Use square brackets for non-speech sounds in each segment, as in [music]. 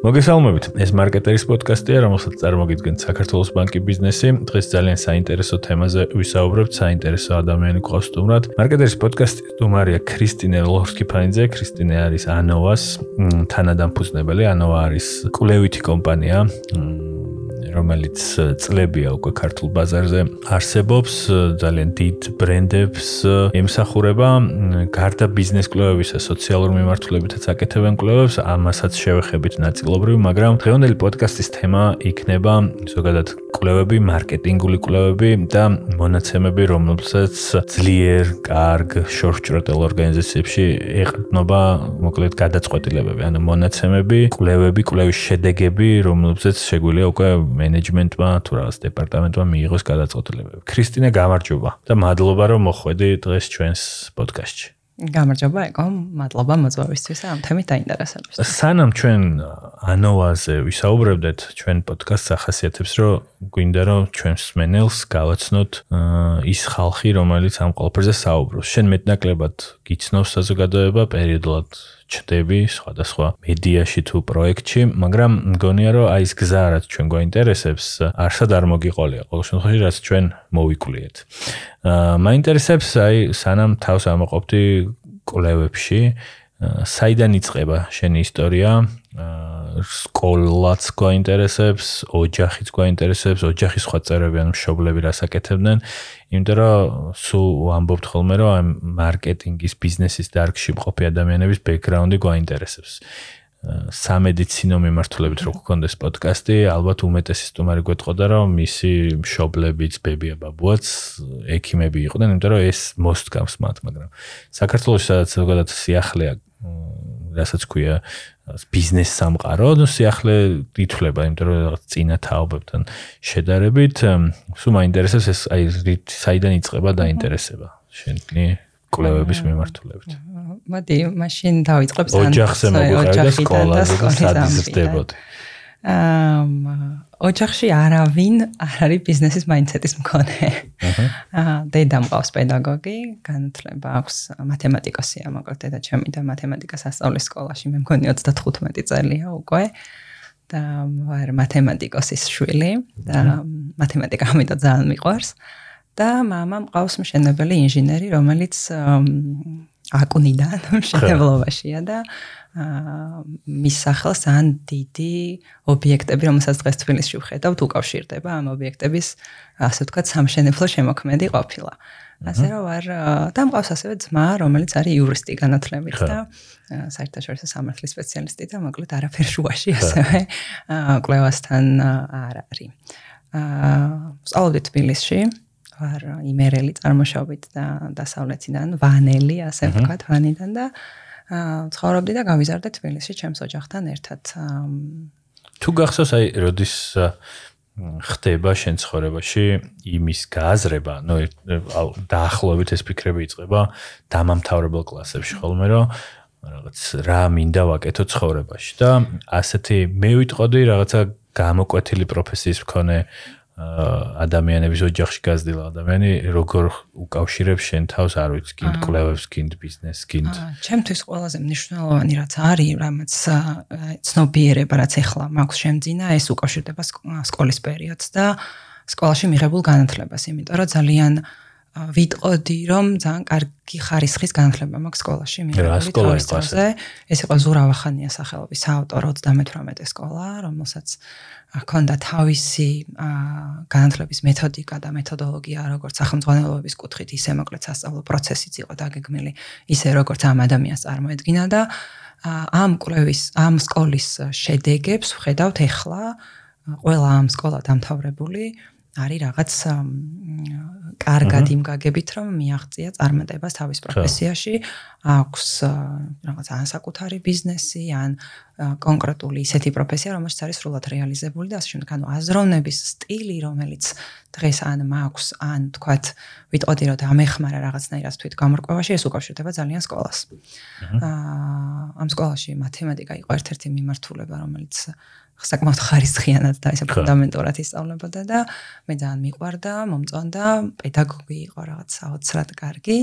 მოგესალმებით. ეს მარკეტერის პოდკასტია, რომელსაც წარმოგიდგენთ საქართველოს ბანკი ბიზნესი. დღეს ძალიან საინტერესო თემაზე ვისაუბრებთ, საინტერესო ადამიანი გვყავს სტუმრად. მარკეტერის პოდკასტის სტუმარია ქრისტინე ლორსკიფაინძე. ქრისტინე არის ანოვას თანადამფუძნებელი. ანოვა არის კვლევითი კომპანია. რომელიც წლებია უკვე ქართულ ბაზარზე არსებობს, ძალიან დიდ ბრენდებს ემსახურება, გარდა ბიზნეს კვლევებისა, სოციალურ მიმართულებითაც აკეთებენ კვლევებს, ამასაც შევეხებით ნაწილობრივ, მაგრამ დღევანდელი პოდკასტის თემა იქნება ზოგადად კვლევები, მარკეტინგული კვლევები და მონაცემები, რომელსაც ძლიერ, კარგ, შორჭროტელ ორგანიზაციებში ეყრდნობა, მოკლედ გადაწყვეტილებები, ანუ მონაცემები, კვლევები, კვლევის შედეგები, რომელსაც შეგვიძლია უკვე მენეჯმენტმა თუ რაღაც დეპარტამენტმა მიიღოს გადაწყვეტილებები. ქრისტინე გამარჯობა და მადლობა რომ მოხვედი დღეს ჩვენს პოდკასტში. გამარჯობა, ეკო, მადლობა მოწვევისთვის ამ თემით დაინტერესებისთვის. სანამ ჩვენ ანოვაზე ვისაუბრებდეთ, ჩვენ პოდკასტს ახასიათებს, რომ გვინდა რომ ჩვენს მენელს გავაცნოთ ის ხალხი, რომელიც ამ ყველაფერზე საუბრობს. შენ მეტნაკლებად გიცნობს საზოგადოება პერიოდულად ჩდები სხვადასხვა მედიაში თუ პროექტში, მაგრამ მგონია რომ აი ეს გზა რაც ჩვენ გვაინტერესებს, არსად არ მოგიყოლია. ყოველ შემთხვევაში რაც ჩვენ მოვიკვლიეთ. აა მაინტერესებს აი სანამ თავს ამოყოფდი კოლევებში, საიდან იწყება შენი ისტორია? სკოლაც გვაინტერესებს, ოჯახიც გვაინტერესებს, ოჯახის სხვა წევრები ან მშობლები რას აკეთებდნენ. იმიტომ რომ სულ ამბობთ ხოლმე რომ ამ მარკეტინგის ბიზნესის დარგში მყოფი ადამიანების ბექგრაუნდი გვაინტერესებს. სამედიცინო მიმართულებით რო გქონდეს პოდკასტი, ალბათ უმეტესი სტუმარი გვეთყოდა რომ მისი მშობლებიც, ბებია, ბაბუაც ექიმები იყვნენ, იმიტომ რომ ეს მოსდგამს მათ, მაგრამ საქართველოს სადაც ზოგადად სიახლეა რასაც ქვია ბიზნეს სამყარო, ნუ სიახლე ითვლება, იმიტომ რომ რაღაც წინა თაობებთან შედარებით, სულ მაინტერესებს ეს აი საიდან იწყება დაინტერესება შენი კვლევების მიმართულებით. მოდი, მაშინ დავიწყებ სან ოჯახზე მოგვიყვება და სკოლაზე და სადიზდებოდი. აა ოჯახში არავინ არ არის ბიზნესის მაინდსეტის მქონე. აჰა. დედა მყავს პედაგოგი, განათლება აქვს მათემატიკოსია, მოკლედ დედა ჩემი და მათემატიკას ასწავლის სკოლაში. მე მგონი 35 წელია უკვე. და ვარ მათემატიკოსის შვილი და მათემატიკა ამიტომ ძალიან მიყვარს. და მამა მყავს მშენებელი ინჟინერი, რომელიც აკუნიდან მშენებლობაშია და მის სახელს ან დიდი ობიექტები, რომელსაც დღეს თბილისში ვხედავთ, უკავშირდება ამ ობიექტების, ასე ვთქვათ, სამშენებლო შემოქმედი ყოფილა. ასე რომ არ დამყავს ასევე ძმა, რომელიც არის იურისტი განათლებით და საერთაშორისო სამართლის სპეციალისტი და მოკლედ არაფერ შუაში ასევე კლევასთან არ არის. აა სწავლობდი თბილისში ვარ იმერელი წარმოშობით და დასავლეთიდან ვანელი ასე ვთქვათ ვანიდან და ცხოვრობდი და გავიზარდე თბილისში ჩემს ოჯახთან ერთად. თუ გახსოვს აი როდის ხდება შენ ცხოვრებაში იმის გააზრება, ნუ დაახლოებით ეს ფიქრები იწყება დამამთავრებელ კლასებში ხოლმე რომ რაღაც რა მინდა ვაკეთო ცხოვრებაში და ასეთი მე ვიტყოდი რაღაცა გამოკვეთილი პროფესიის მქონე ადამიანების ოჯახში გაზრდილ ადამიანი როგორ უკავშირებს შენ თავს არ ვიცი კინდ კლევებს კინდ ბიზნესს კინდ ჩემთვის ყველაზე მნიშვნელოვანი რაც არის რამაც ცნობიერება რაც ეხლა მაქვს შემძინა ეს უკავშირდება სკოლის პერიოდს და სკოლაში მიღებულ განათლებას იმიტომ რომ ძალიან ვიტყოდი რომ ძალიან კარგი ხარისხის განათლება მაქვს სკოლაში მიღებული თავის თავზე ეს იყო ზურავახანია სახელობის საავტორო 38 სკოლა რომელსაც ჰქონდა თავისი განათლების მეთოდიკა და მეთოდოლოგია როგორც სახელმძღვანელოების კუთხით, ისე მოკლედ სასწავლო პროცესიც იყო დაგეგმილი, ისე როგორც ამ ადამიანს წარმოედგინა და ამ კვლევის, ამ სკოლის შედეგებს ვხედავთ ახლა ყველა ამ სკოლა დამთავრებული არის რაღაც კარგად იმგაგებით რომ მიაღწია წარმატებას თავის პროფესიაში. აქვს რაღაც ან საკუთარი ბიზნესი ან კონკრეტული ისეთი პროფესია რომელშიც არის სრულად რეალიზებული და ასე შემდეგ. ანუ აზროვნების სტილი რომელიც დღეს ან მაქვს ან თქვათ ვიტყოდი რომ დამეხმარა რაღაცნაირად თვით გამორკვევაში ეს უკავშირდება ძალიან სკოლას. აა ამ სკოლაში მათემატიკა იყო ერთ-ერთი მიმართულება რომელიც საკმაოდ ხარისხიანად და ესე ფუნდამენტურად ისწავლებოდა და მე ძალიან მიყვარდა, მომწონდა, პედაგოგი იყო რაღაც საოცრად კარგი,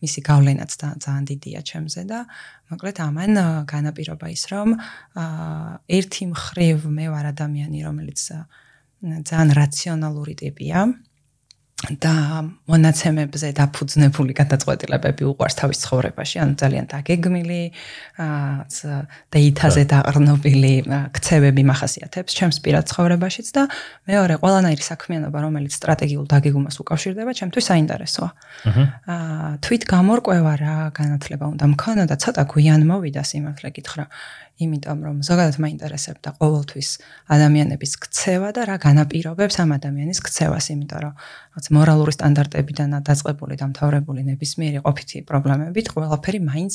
მისი გავლენაც ძალიან დიდია ჩემზე და მოკლედ ამან განაპირობა ის რომ ერთი მხრივ მე ვარ ადამიანი რომელიც ძალიან რაციონალური ტიპია და მონაცემებზე დაფუძნებული გადაწყვეტილებები უყურს თავის ცხოვრებაში, ანუ ძალიან დაგეგმილი, აა დეიტაზე დაყრდნობილი ქცევები מחასიათებს ჩემს პირად ცხოვრებაშიც და მეორე ყველანაირი საქმიანობა, რომელიც სტრატეგიულ დაგეგმვას უკავშირდება, ჩემთვის საინტერესოა. აა თვით გამორკვევა რა განათლება უნდა მქონოდა, ცოტა გვიან მოვიდა სიმართლე გითხრა. იმიტომ რომ ზოგადად მაინტერესებდა ყოველთვის ადამიანების ქცევა და რა განაპირობებს ამ ადამიანის ქცევას, იმიტომ რომ რაც მორალური სტანდარტებიდან დაწყებული და მთავრებული ნებისმიერი ყოფითი პრობლემებით, ყველაფერი მაინც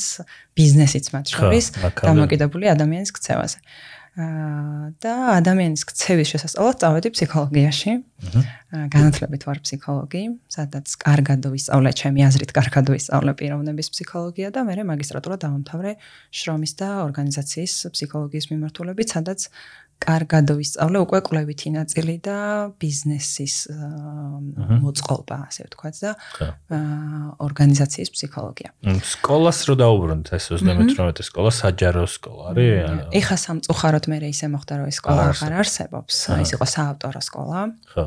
ბიზნესიც მათ შორის დამოკიდებული ადამიანის ქცევაზე. და ადამიანის ქცევის შესასწავლად წავედი ფსიქოლოგიაში. განათლებით ვარ ფსიქოლოგი, სადაც კარგად ვისწავლე ჩემი აზრით, კარგად ვისწავლე პიროვნების ფსიქოლოგია და მე მაგისტრატურა დავამთავრე შრომის და ორგანიზაციის ფსიქოლოგიის მიმართულებით, სადაც კარგად ვისწავლე უკვე კვლევითი ნაწილი და ბიზნესის მოწყობა, ასე ვთქვათ და ორგანიზაციის ფსიქოლოგია. სკოლას რო დაუბრუნდით ეს 38 სკოლა საჯარო სკოლა არის? ეხა სამწუხაროდ მე ისე მოხდა რომ ეს სკოლა აღარ არსებობს. ის იყო საავტორო სკოლა. ხო.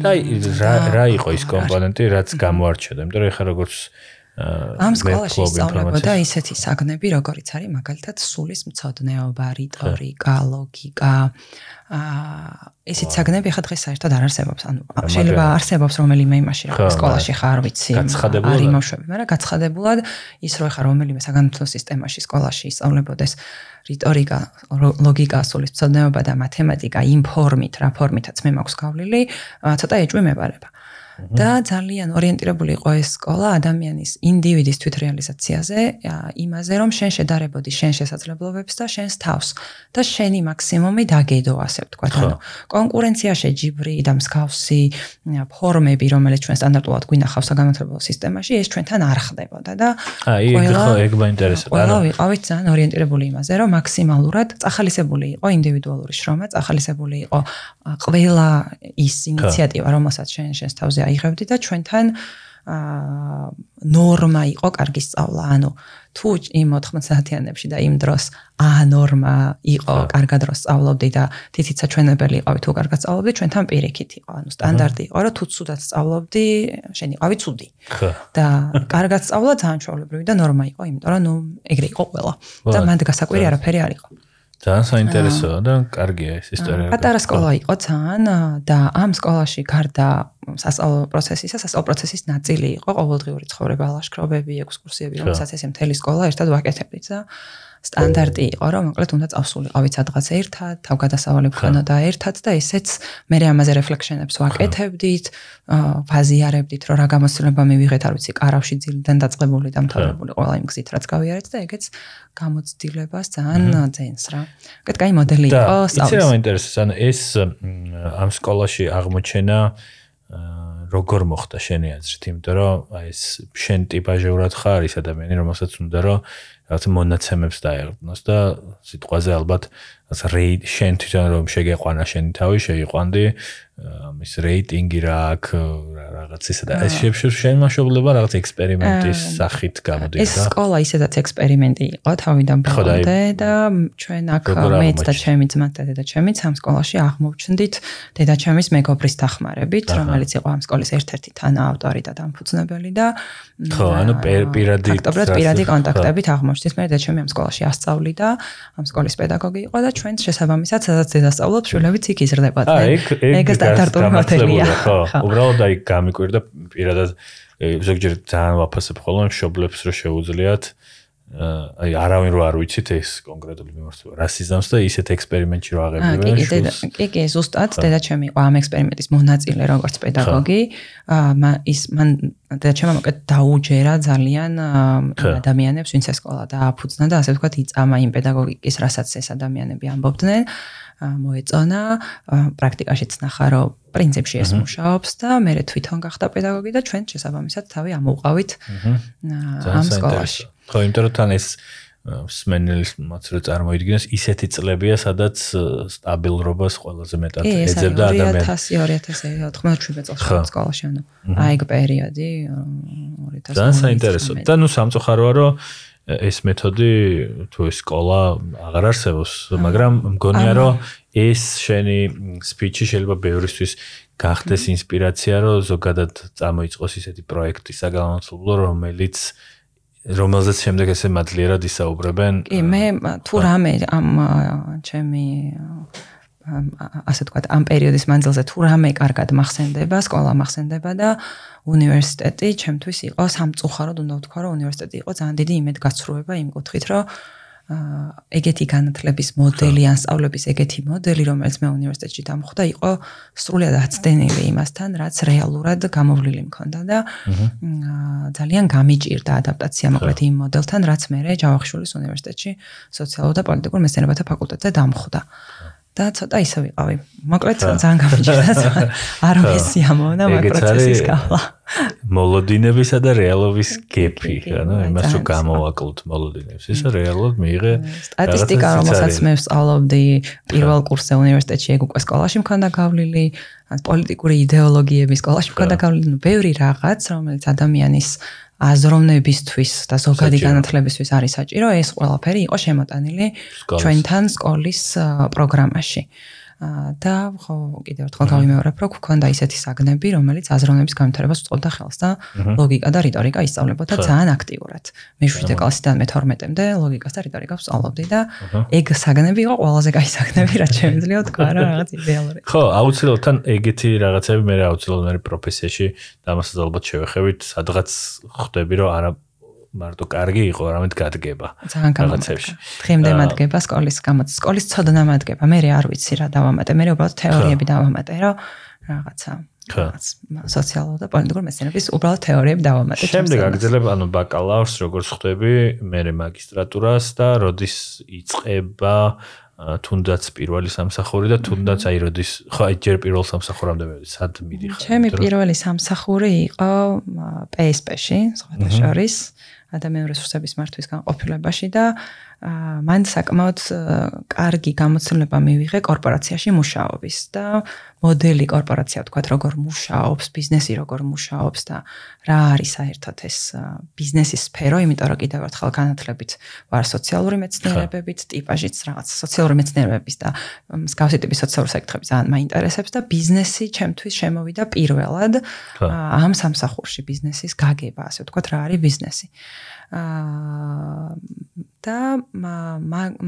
და რა რა იყო ის კომპონენტი, რაც გამოარჩევდა? იმიტომ რომ ეხა როგორც ამ სკოლაში სწავლებოდა ისეთი საგნები, როგორიც არის მაგალითად სულის მწოდნეობა, რიტორიკა, ლოგიკა. აა ესეთ საგნები ხა დღეს საერთოდ არ არსებობს. ანუ შეიძლება არსებობს რომელიმე იმაში რა სკოლაში ხარ ვიცი. არის იმავშვები, მაგრამ გაცხადებულად ის რო ხა რომელიმე საგანმანათლებლო სისტემაში სკოლაში ისწავლებოდეს რიტორიკა, ლოგიკა, სულის მწოდნეობა და მათემატიკა იმ ფორმით, რა ფორმითაც მე მაქვს გავლილი, ცოტა ეჭვი მეპარება. და ძალიან ორიენტირებული იყო ეს სკოლა ადამიანის ინდივიდის თვითრეალიზაციაზე, იმაზე რომ შენ შედარებოდი შენ შესაძლებლობებს და შენს თავს და შენი მაქსიმუმი დაგედო, ასე ვთქვათ. ანუ კონკურენცია შეჯიბრი და მსგავსი ფორმები, რომელიც ჩვენ სტანდარტულად გვინახავს საგანმანათლებლო სისტემაში, ეს ჩვენთან არ ხდებოდა და აი, ხო, ეგ მაინტერესებდა. ანუ ვიყავით ძალიან ორიენტირებული იმაზე, რომ მაქსიმალურად წახალისებული იყო ინდივიდუალური შრომა, წახალისებული იყო ყველა ის ინიციატივა, რომელსაც შენ შენს თავზე აიღებდი და ჩვენთან აა ნორმა იყო კარგი სწავლა. ანუ თუ იმ 90-იანებში და იმ დროს ა ნორმა იყო კარგად რო სწავლობდი და თითიც საჩვენებელი იყო თუ კარგად სწავლობდი, ჩვენთან პირიქით იყო. ანუ სტანდარტი იყო, რომ თუ ცუდად სწავლობდი, შენ იყავი ცუდი. და კარგად სწავლა ძალიან ჩვეულებრივი და ნორმა იყო, იმიტომ რომ ნუ ეგრე იყო ყველა. და მანდ გასაკვირი არაფერი არ იყო. ძალიან საინტერესოა და კარგია ეს ისტორია. პატარა სკოლა იყო ძალიან და ამ სკოლაში გარდა სასწავლო პროცესისა, სასწავლო პროცესის ნაწილი იყო ყოველდღიური ცხოვრება, ლაშქრობები, ექსკურსიები, რომელსაც ესე მთელი სკოლა ერთად ვაკეთებდით და სტანდარტი იყო, რომ მოკლედ უნდა წავსულიყავით სადღაც ერთად, თავგადასავალი გქონოდა ერთად და ესეც მე ამაზე რეფლექშენებს ვაკეთებდით, ვაზიარებდით, რომ რა გამოცდილება მივიღეთ, არ ვიცი, კარავში ძილიდან დაწყებული და მთავრებული ყველა იმ გზით, რაც გავიარეთ და ეგეც გამოცდილებას ძალიან ძენს რა. ეგეთ კაი მოდელი იყო სწავლის. იცი რა მაინტერესებს, ანუ ეს ამ სკოლაში აღმოჩენა როგორ მოხდა შენი აზრით, იმიტომ რომ აი ეს შენ ტიპაჟეურად ხარ ის ადამიანი, რომელსაც უნდა რომ რაღაც მონაცემებს დაეღვნოს და სიტყვაზე ალბათ რეიტ შენ თვითონ რომ შეგეყვანა შენი თავი შეიყვანდი ამის რეიტინგი რა აქვს რაღაც ისე და ეს შეფშებს შენ მაშობლება რაღაც ექსპერიმენტის სახით გამოდიოდა. ეს სკოლა ისედაც ექსპერიმენტი იყო თავიდან ბოლომდე და ჩვენ აქ მეც და ჩემი ძმა და დედა ჩემიც ამ სკოლაში აღმოვჩნდით. დედა ჩემის მეგობრის დახმარებით რომელიც იყო ამ სკოლის ერთ-ერთი თანაავტორი და დამფუძნებელი და ხო ანუ პირადი ფაქტობრივად პირადი კონტაქტებით აღმოჩნდით მე და ჩემი ამ სკოლაში ასწავლიდა ამ სკოლის პედაგოგი იყო და ჩვენ შესაბამისად სადაც დედა სწავლობს შვილებიც იქ იზრდებათ მე ეგ სტანდარტული მოდელია. [laughs] ხო, უბრალოდ აი გამიკვირდა პირადად ზოგჯერ ძალიან ვაფასებ ხოლმე მშობლებს რომ შეუძლიათ აი არავინ რო არ ვიცით ეს კონკრეტული მიმართულება რასიზმს და ისეთ ექსპერიმენტში რო აღებდნენ შულს. კი, კი, ზუსტად დედა ჩემი იყო ამ ექსპერიმენტის მონაწილე როგორც პედაგოგი. აა ის მან დედა ჩემმა მოკეთ დაუჯერა ძალიან ადამიანებს ვინც ეს სკოლა დააფუძნა და ასე ვთქვათ იწამა იმ პედაგოგიკის რასაც ეს ადამიანები ამბობდნენ. მოეწონა პრაქტიკაშიც ნახა რომ პრინციპში ეს მუშაობს და მე თვითონ გახდა პედაგოგი და ჩვენ შესაბამისად თავი ამოვყავით ამ სკოლაში. ხო, იმიტომ რომ თან ეს სმენელის მოცრო წარმოიდგინეს ისეთი წლებია სადაც სტაბილურობას ყველაზე მეტად ეძებდა ადამიანს 2000-2017 წელს სკოლაში ანუ აი ეგ პერიოდი 2000 და საინტერესო და ნუ სამწუხაროა რომ ეს მეთოდი თუ ეს სკოლა აღარ არსებობს მაგრამ მგონია რომ ეს შენი სპიჩი შეიძლება ბევრისთვის გახდეს ინსპირაცია რომ ზოგადად წამოიწყოს ისეთი პროექტი საგანმანათლებლო რომელიც რომელზეც შემდეგ ესე მადლიერად ისაუბრებენ. კი, მე თუ რამე ამ ჩემი ასე თქვა ამ პერიოდის მანძილზე თუ რამე კარგად მახსენდება, სკოლა მახსენდება და უნივერსიტეტი ჩემთვის იყო სამწუხაროდ უნდა ვთქვა, რომ უნივერსიტეტი იყო ძალიან დიდი იმედგაცრუება იმ კუთხით, რომ ეგეთი განათლების მოდელი ან სწავლების ეგეთი მოდელი, რომელიც მე უნივერსიტეტში დამხვდა, იყო სრულად აცდენილი იმასთან, რაც რეალურად გამოვლილი მქონდა და ძალიან გამიჭირდა ადაპტაცია მოკლედ იმ მოდელთან, რაც მე ჯავახიშვილის უნივერსიტეტში სოციალურ და პოლიტიკურ მეცნიერებათა ფაკულტეტზე დამხვდა. და ცოტა ისე ვიყავი. მოკლედ ძალიან გამიჭირდა. [laughs] არ მესიამონა მაგ პროცესის გავლა. მოლოდინებისა და რეალობის გეფი, ანუ იმას რომ გამოვაკლოთ მოლოდინებს. ისა რეალურად მიიღე სტატისტიკა, რომელსაც მე ვსწავლობდი პირველ კურსზე უნივერსიტეტში, ეგ უკვე სკოლაში მქონდა გავლილი, ან პოლიტიკური იდეოლოგიების სკოლაში მქონდა გავლილი, ნუ ბევრი რაღაც, რომელიც ადამიანის აზროვნებისთვის და ზოგადი განათლებისთვის არის საჭირო, ეს ყველაფერი იყო შემოტანილი ჩვენთან სკოლის პროგრამაში. და ხო კიდევ ერთხელ გავიმეორებ, რომ გქონდა ისეთი საგნები, რომელიც აზროვნების განვითარებას უწყობდა ხელს და ლოგიკა და რიტორიკა ისწავლებოდა ძალიან აქტიურად. მე 7 კლასიდან მე 12-მდე ლოგიკას და რიტორიკას ვსწავლობდი და ეგ საგნები იყო ყველაზე კაი საგნები, რაც შემიძლია თქვა რა რაღაც იდეალური. ხო, აუცილებლად თან ეგეთი რაღაცები მე აუცილებლად პროფესიაში და ამასაც ალბათ შევეხებით, სადღაც ხვდები, რომ არა მარტო კარგი იყო, არამედ გადგება. ძალიან რაღაცებში. დღემდე მადგება სკოლის გამოც. სკოლის ცოდნა მადგება. მე არ ვიცი რა დავამატე. მე უბრალოდ თეორიები დავამატე, რომ რაღაცა რაღაც სოციალურ და პოლიტიკურ მეცნიერების უბრალოდ თეორიები დავამატე. შემდეგ აგრძელებ ანუ ბაკალავრს როგორც ხვდები, მე მაგისტრატურას და როდის იწყება თუნდაც პირველი სამსახური და თუნდაც აი როდის ხო აი ჯერ პირველ სამსახურამდე მე სად მიდიხარ? ჩემი პირველი სამსახური იყო PSP-ში, სხვა შორის. ადამიანური რესურსების მართვის განყოფილებაში და მან საკმაოდ კარგი გამოცდილება მივიღე კორპორაციაში მუშაობის და მოდელი კორპორაცია ვთქვათ როგორ მუშაობს, ბიზნესი როგორ მუშაობს და რა არის საერთოდ ეს ბიზნესის სფერო, იმიტომ რომ კიდევ ერთხელ განათლებით ვარ სოციალური მეცნიერებებით, ტიპაჟიც რაღაც სოციალური მეცნიერებების და მსგავსი ტიპის სოციალური საკითხები ძალიან მაინტერესებს და ბიზნესი ჩემთვის შემოვიდა პირველად ამ სამსახურში ბიზნესის გაგება, ასე ვთქვათ, რა არის ბიზნესი. და მან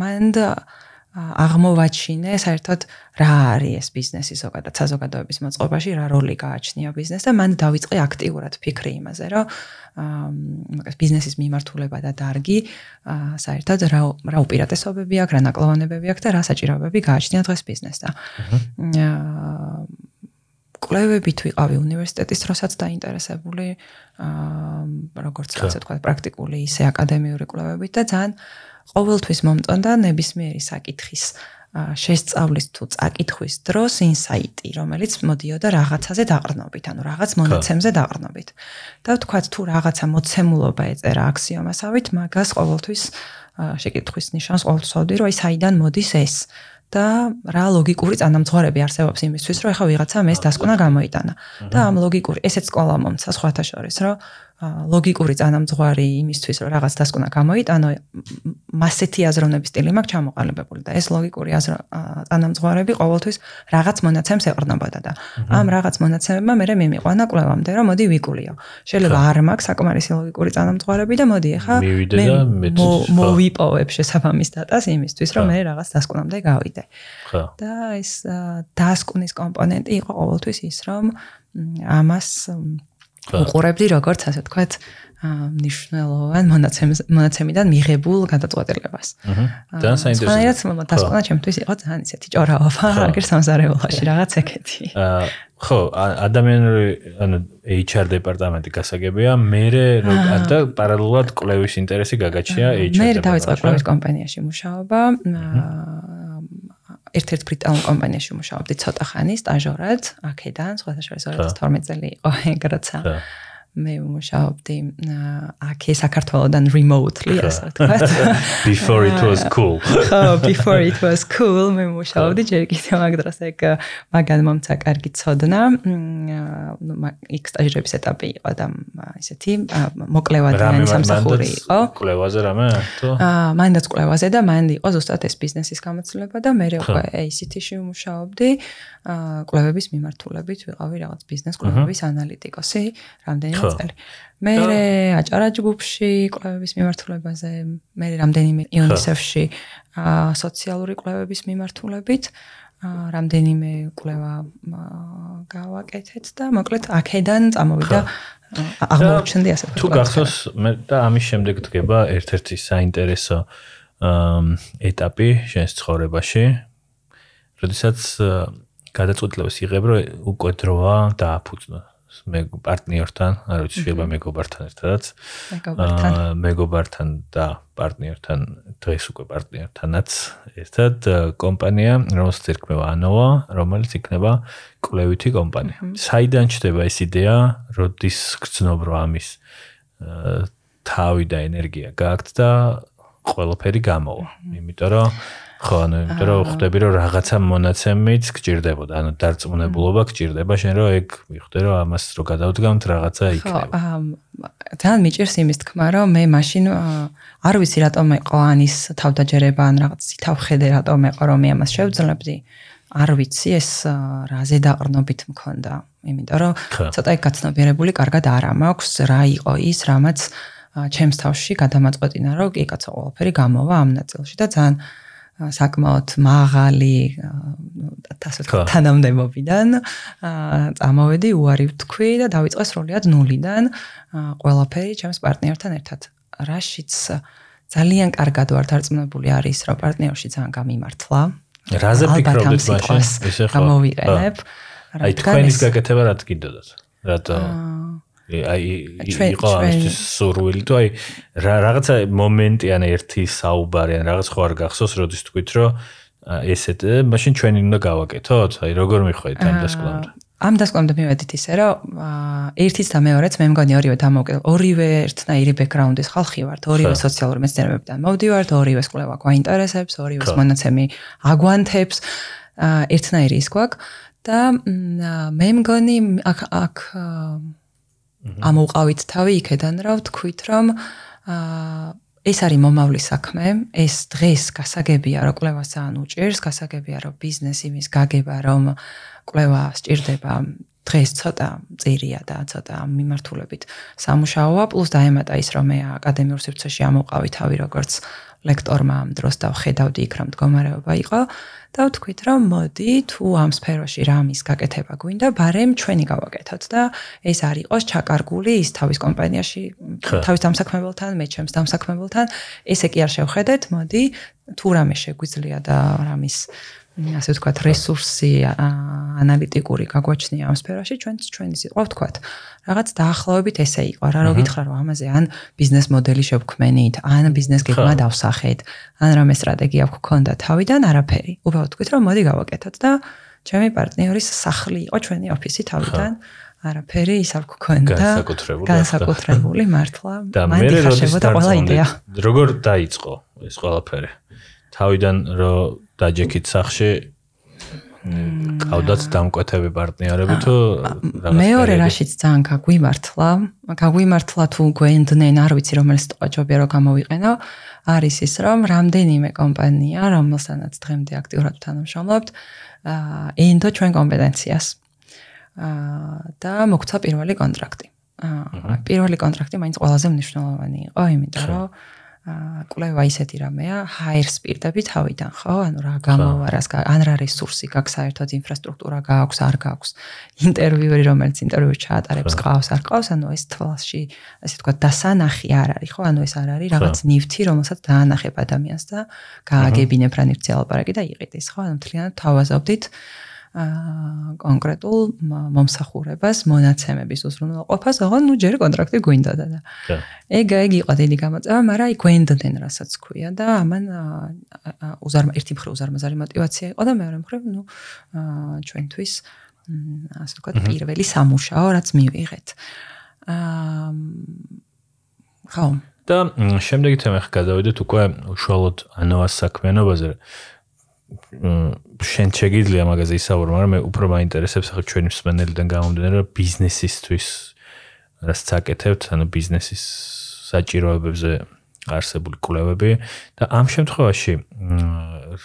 აღმოვაჩინე საერთოდ რა არის ეს ბიზნესი ზოგადად საზოგადოების მოწყობაში, რა როლი გააჩნია ბიზნესს და მან დავიწყე აქტიურად ფიქრი იმაზე, რომ აა ბიზნესის მიმართულება და დარგი საერთოდ რა რა უპირატესობები აქვს, რა ნაკლოვანებები აქვს და რა საჭიროებები გააჩნია დღეს ბიზნესს და აა კვლევებით ვიყავი უნივერსიტეტის დროსაც დაინტერესებული აა როგორც ასე თქვა პრაქტიკული ისე აკადემიური კვლევებით და ძალიან ყოველთვის მომწონდა ნებისმიერი საკითხის შესწავლის თუ წაკითხვის დროს ინსაიტი, რომელიც მოდიოდა რაღაცაზე დაყრდნობით, ანუ რაღაც მონაცემზე დაყრდნობით. და ვთქვა თუ რაღაცა მოცემულობა ეწერა აქსიომასავით, მაგას ყოველთვის შეკითხვის ნიშანს ყოველთვის ვავდი, რომ აი საიდან მოდის ეს და რა ლოგიკური წანამძღვრები არსებობს იმისთვის, რომ ეხა ვიღაცამ ეს დასკვნა გამოიტანა. და ამ ლოგიკური ესეც სკოლა მომცა სხვათა შორის, რომ ლოგიკური წანამძღვარი იმისთვის, რომ რაღაც დასკვნა გამოიტანო, მასეთი აზროვნების სტილი მაქვს ჩამოყალიბებული და ეს ლოგიკური წანამძღვარები ყოველთვის რაღაც მონაცემს ეყრდნობოდა და ამ რაღაც მონაცემებმა მე მიმიყვანა კვლევამდე, რომ მოდი ვიკულიო. შეიძლება არ მაქვს საკმარისი ლოგიკური წანამძღვარები და მოდი ახლა მე მოვიპოვებ შესაბამის დატას იმისთვის, რომ მე რაღაც დასკვნამდე გავიდე. და ეს დასკვნის კომპონენტი იყო ყოველთვის ის, რომ ამას უყურებდი როგორც ასე ვთქვათ ნიშნულოვან მონაცემიდან მიღებულ გადაწყვეტილებას. აჰა. ძალიან საინტერესო. მაგრამ დასკვნა ჩემთვის იყო ძალიან ისეთი ჭორაობა, აგერ სამზარეულოში რაღაც ეგეთი. აა ხო, ადამიანური ანუ HR დეპარტამენტი გასაგებია, მე და პარალელურად კვლევის ინტერესი გაგაჩნია HR დეპარტამენტში. მე დავიწყე კვლევის კომპანიაში მუშაობა. აა ერთ-ერთ ბრიტანულ კომპანიაში მუშაობდი ცოტა ხანი სტაჟორად, აქედან, შორის 2012 წელი იყო ეგ როცა მე ვმუშაობდი აქე საქართველოსდან remotely ასე ვთქვათ. [laughs] Before it was cool. [laughs] ხო, before it was cool მე ვმუშაობდი ჯერ კიდევ მაგ დროს ეგ მაგან მომცა კარგი ცოდნა. ნუ იქ სტაჟირების ეტაპი იყო და ისეთი მოკლევადიანი სამსახური იყო. კვლევაზე რამე? თუ? აა, მანდაც კვლევაზე და მან იყო ზუსტად ეს ბიზნესის გამოცდილება და მე უკვე ACT-ში ვმუშაობდი. აა, კვლევების მიმართულებით ვიყავი რაღაც ბიზნეს კვლევების ანალიტიკოსი რამდენიმე წელი. მე აჭარა ჯგუფში კვლევების მიმართულებაზე, მე რამდენიმე UNICEF-ში აა სოციალური კვლევების მიმართულებით აა რამდენიმე კვლევა გავაკეთეთ და მოკლედ აქედან წამოვიდა აღმოჩნდი ასე თუ გახსოვს მე და ამის შემდეგ დგება ერთ-ერთი საინტერესო ეტაპი შენს ცხოვრებაში. როდესაც გადაწყვეტილებას იღებ, რომ უკვე დროა დააფუძნო მე პარტნიორთან, არ ვიცი, შეიძლება მეგობართან ერთადაც. მეგობართან. მეგობართან და პარტნიორთან, დღეს უკვე პარტნიორთანაც ერთად კომპანია, რომელსაც ერქმევა Anova, რომელიც იქნება კვლევითი კომპანია. საიდან ჩდება ეს იდეა, როდის გრძნობ რომ ამის თავი და ენერგია გააქვთ და ყველაფერი გამოვა. იმიტომ რომ ხო, ანუ იმიტომ რომ ხვდები რომ რაღაცა მონაცემიც გჭირდებოდა, ანუ დარწმუნებულობა გჭირდება შენ რომ ეგ მიხვდე რომ ამას რო გადავდგამთ რაღაცა იქნება. ხო, თან მიჭირს იმის თქმა რომ მე მაშინ არ ვიცი რატომ იყო ანის თავდაჯერება ან რაღაც თავხედე რატომ იყო რომ მე ამას შევძლებდი. არ ვიცი ეს რაზე დაყრნობით მქონდა. იმიტომ რომ ცოტა იქ გაცნობიერებული კარგად არ მაქვს რა იყო ის რამაც ჩემს თავში გადამაწყვეტინა რომ კი კაცო ყველაფერი გამოვა ამ ნაწილში და ძალიან საკმაოდ მაღალი ასე ვთქვათ თანამდებობიდან წამოვედი უარი ვთქვი და დავიწყე სრულად ნულიდან ყველაფერი ჩემს პარტნიორთან ერთად. რაშიც ძალიან კარგად ვარ დარწმუნებული არის რომ პარტნიორში ძალიან გამიმართლა. რაზე ფიქრობთ მაშინ? ესე ხო? გამოვიყენებ აი თქვენის გაკეთება რა თქინდოდათ რატო აი იყო ამის სურვილი. თუ აი რაღაცა მომენტი ან ერთი საუბარი ან რაღაც ხო არ გახსოვს როდის თქვით რომ ესეთ მაშინ ჩვენი უნდა გავაკეთოთ აი როგორ მიხვედით ამ დასკვნამდე? ამ დასკვნამდე მივედით ისე რომ ერთიც და მეორეც მე მგონი ორივე დამოუკიდე ორივე ერთნაირი ბექგრაუნდის ხალხი ვართ. ორივე სოციალური მეცნიერებებიდან მოვდივართ ორივე სკოლა გვაინტერესებს ორივე მონაცემი აგვანთებს ერთნაირი ის გვაქვს. და მე მგონი აქ აქ ამოყავით თავი იქედან რა ვთქვით რომ აა ეს არის მომავლის საქმე, ეს დღეს გასაგებია რომ კვლევას ძალიან უჭირს, გასაგებია რომ ბიზნესი მის გაგება რომ კვლევა სჭირდება დღეს ცოტა წირია და ცოტა მიმართულებით სამუშაოა, პლუს დაემატა ის რომ მე აკადემიურ სივრცეში ამოყავი თავი როგორც ლექტორმა ამ დროს და ხედავდი იქ რომ მდგომარეობა იყო და ვთქვით რომ მოდი თუ ამ სფეროში რამის გაკეთება გვინდა, ბარემ ჩვენი გავაკეთოთ და ეს არ იყოს ჩაკარგული ის თავის კომპანიაში თავის დამსაქმებელთან, მე ჩემს დამსაქმებელთან, ესე კი არ შევხედეთ, მოდი თუ რამე შეგვიძლია და რამის ასე ვთქვათ, რესურსი ანალიტიკური გაგვაჩნია ამ სფეროში, ჩვენც ჩვენი სიტყვა ვთქვათ. რაღაც დაახლოებით ესე იყო, რა რო გითხრა რომ ამაზე ან ბიზნეს მოდელი შევქმენით, ან ბიზნეს გეგმა დავსახეთ, ან რამე სტრატეგია გქონდა თავიდან არაფერი. უბრალოდ ვთქვით რომ მოდი გავაკეთოთ და ჩემი პარტნიორის სახლი იყო ჩვენი ოფისი თავიდან. არაფერი ის არ გქონდა. განსაკუთრებული. განსაკუთრებული მართლა. [laughs] მან დიხაშებოდა ყველა იდეა. როგორ დაიწყო ეს ყველაფერი? თავიდან რომ დაჯექით სახში. ყავდათ დამკვეთები პარტნიორები თუ მეორე რაშიც ძალიან გაგვიმართლა. გაგვიმართლა თუ გვენდნენ არ ვიცი რომელიც ტყაჭობია რომ გამოვიყენო. არის ის რომ რამდენიმე კომპანია რომელსაც დღემდე აქტიურად თანამშრომლობთ ენდო ჩვენ კომპეტენციას. და მოგცა პირველი კონტრაქტი. პირველი კონტრაქტი მაინც ყველაზე მნიშვნელოვანი იყო იმიტომ რომ კვლევა ისეთი რამეა, ჰაერს პირდები თავიდან, ხო? ანუ რა გამოვარას, ან რა რესურსი გაქვს საერთოდ ინფრასტრუქტურა გააქვს, არ გააქვს. ინტერვიუერი, რომელიც ინტერვიუს ჩაატარებს, ყავს, არ ყავს, ანუ ეს თვალში, ასე თქვა, დასანახი არ არის, ხო? ანუ ეს არ არის რაღაც ნივთი, რომელსაც დაანახებ ადამიანს და გააგებინებ რა ნივთი ალაპარაკი და იყიდეს, ხო? ანუ მთლიანად თავაზობდით კონკრეტულ მომსახურებას, მონაცემების უზრუნველყოფას, ოღონ ნუ ჯერ კონტრაქტი გვინდოდა და ეგ ეგ იყო დიდი გამოწვევა, მაგრამ აი გვენდდნენ რასაც ქვია და ამან უზარმა ერთი მხრივ უზარმაზარი мотиваცია იყო და მეორე მხრივ ნუ ჩვენთვის ასე ვთქვათ პირველი სამუშაო რაც მივიღეთ. აა ხო და შემდეგი თემა ხა გადავიდეთ უკვე უშუალოდ ანოას საქმიანობაზე. აა შენ შეგიძლია მაგაზე ისაუბრო, მაგრამ მე უფრო მაინტერესებს ახლა ჩვენი მსმენელიდან გამომდინარე ბიზნესისთვის რაც აკეთებთ, ანუ ბიზნესის საჭიროებებზე არსებული კვლევები და ამ შემთხვევაში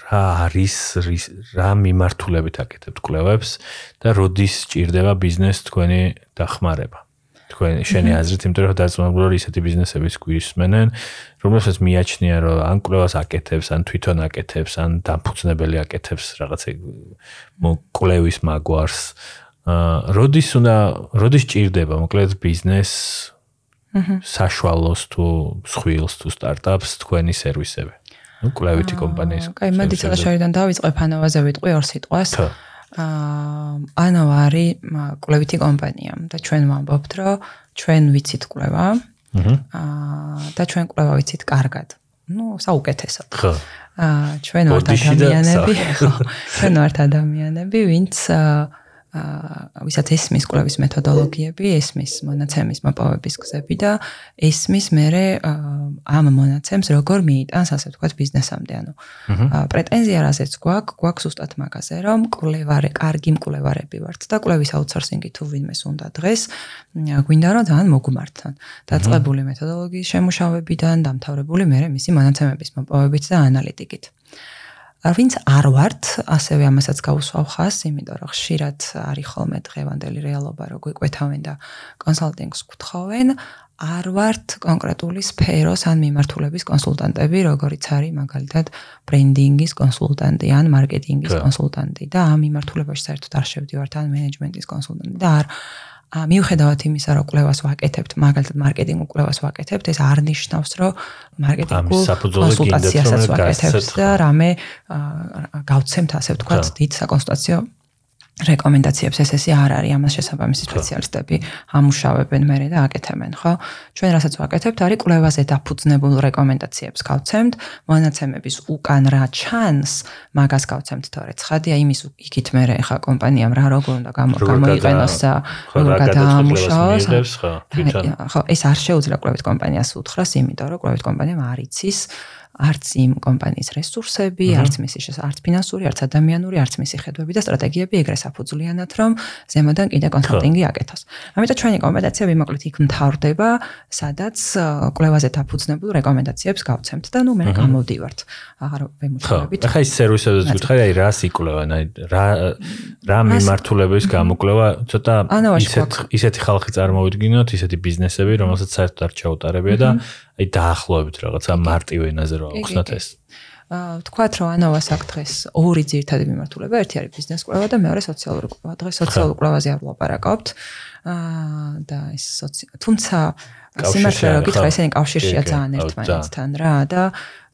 რა არის რა მიმართულებით აკეთებთ კვლევებს და როდის ჭირდება ბიზნეს თქვენი დახმარება? თქვენ შენი აზრით, იმიტომ რომ დაწუნებული რომ ისეთი ბიზნესების გვისმენენ, რომელსაც მიაჩნია რომ ან კვლევას აკეთებს, ან თვითონ აკეთებს, ან დაფუძნებელი აკეთებს რაღაცა კვლევის მაგვარს. აა როდის უნდა როდის ჭირდება მოკლედ ბიზნეს საშუალოს თუ სხვილს თუ სტარტაპს თქვენი სერვისები. ну კვლევითი კომპანიის. კაი, მოდი ცოტა შორიდან დავიწყებ ანოვაზე ვიტყვი ორ სიტყვას. აა ანოვა არის კვლევითი კომპანია და ჩვენ ვამბობთ, რომ ჩვენ ვიცით კვლევა. აა და ჩვენ კვლევა ვიცით კარგად. ну საუკეთესოდ. ხო. აა ჩვენ ვართ ადამიანები, [laughs] ხო. ჩვენ ვართ ადამიანები, ვინც აა აა ვისაც ესმის კვლევის მეთოდოლოგიები, ესმის მონაცემის მოპოვების გზები და ესმის მეરે ამ მონაცემს როგორ მიიტანს ასე ვთქვათ ბიზნესამდე. ანუ პრეტენზია რაზეც გვაქვს, გვაქვს უსტათ მაგაზე, რომ კვლევარე, კარგი მკვლევარები ვართ და კვლევის აუთსორსინგი თუ ვინმეს უნდა დღეს, გვინდა რომ ძალიან მოგმართონ. დაწყებული მეთოდოლოგიის შემუშავებიდან დამთავრებული მეરે მისი მონაცემების მოპოვებით და ანალიტიკით. ვინც არ ვართ, ასევე ამასაც გავუსვავ ხას, იმიტომ რომ ხშირად არის ხოლმე დღევანდელი რეალობა, რომ გვიკვეთავენ და კონსალტინგს გთხოვენ, არ ვართ კონკრეტული სფეროს ან მიმართულების კონსულტანტები, როგორიც არის მაგალითად ბრენდინგის კონსულტანტი ან მარკეტინგის კონსულტანტი და ამ მიმართულებაში საერთოდ არ შევდივართ ან მენეჯმენტის კონსულტანტი და არ მიუხედავად იმისა, რომ კვლევას ვაკეთებთ, მაგალითად მარკეტინგ კვლევას ვაკეთებთ, ეს არ ნიშნავს, რომ მარკეტინგ კონსულტაციასაც ვაკეთებთ და რამე გავცემთ ასე ვთქვათ, დიდ საკონსულტაციო რეკომენდაციებს ეს ესე არ არის ამას შესაბამისი სპეციალისტები ამუშავებენ მერე და აკეთებენ, ხო? ჩვენ რასაც ვაკეთებთ, არის კვლევაზე დაფუძნებულ რეკომენდაციებს გავცემთ, მონაცემების უკან რა ჩანს, მაგას გავცემთ თორე ცხადია იმის იქით მერე ხა კომპანიამ რა როგორ უნდა გამოიყენოს და როგორ გადაამუშავოს, ხო? ხო, ეს არ შეუძლია კვლევით კომპანიას უთხრას, იმიტომ რომ კვლევით კომპანიამ არ იცის არც იმ კომპანიის რესურსები, არც მისი არც ფინანსური, არც ადამიანური, არც მისი ხედვები და სტრატეგიები ეგრე საფუძვლიანად, რომ ზემოდან კიდე კონსალტინგი აკეთოს. ამიტომ ჩვენი კომპეტენციები მოკლედ იქ მთავრდება, სადაც კვლევაზე დაფუძნებულ რეკომენდაციებს გავცემთ და ნუ მე გამოვდივართ. აღარ ვემუჩქრებით. ახლა ის სერვისებიც გითხარი, აი რა სიკლევან, აი რა რა მიმართულების გამოკვლევა, ცოტა ისეთ ისეთი ხალხი წარმოვიდგინოთ, ისეთი ბიზნესები, რომელსაც საერთოდ არ ჩაუტარებია და აი დაახლოებით რაღაცა მარტივ ენაზე რა ახსნათ ეს. აა თქვათ რომ ანავას აქ დღეს ორი ძირითადი მიმართულება, ერთი არის ბიზნეს კვლევა და მეორე სოციალური კვლევა. დღეს სოციალურ კვლევაზე არ ვლაპარაკობთ. აა და ეს თუმცა სიმართლე რომ გითხრა ესენი კავშირშია ძალიან ერთმანეთთან რა და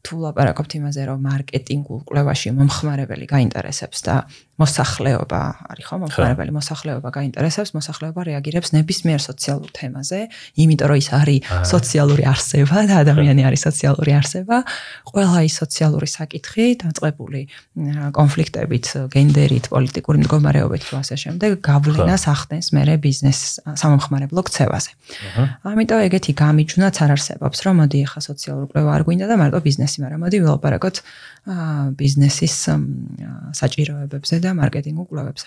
თუ ლაპარაკობთ იმაზე რომ მარკეტინგულ კვლევაში მომხმარებელი გაინტერესებს და მოსახლეობა არის ხო მომხმარებელი მოსახლეობა გაინტერესებს მოსახლეობა რეაგირებს ნებისმიერ სოციალურ თემაზე იმიტომ რომ ის არის სოციალური არსება და ადამიანი არის სოციალური არსება ყველა ის სოციალური საკითხი დაწყებული კონფლიქტებით გენდერით პოლიტიკური მდგომარეობით თუ ასე შემდეგ გავლენას ახდენს მერე ბიზნეს სამომხმარებლო ქცევაზე. ამიტომ ეგეთი გამიჯვნაც არ არსებობს რომ მოდი ახლა სოციალური კვლევა არ გვინდა და მარტო ბიზნესი მაგრამ მოდი ველაპარაკოთ ბიზნესის საჭიროებებზე და მარკეტინგ უკვლევებზე.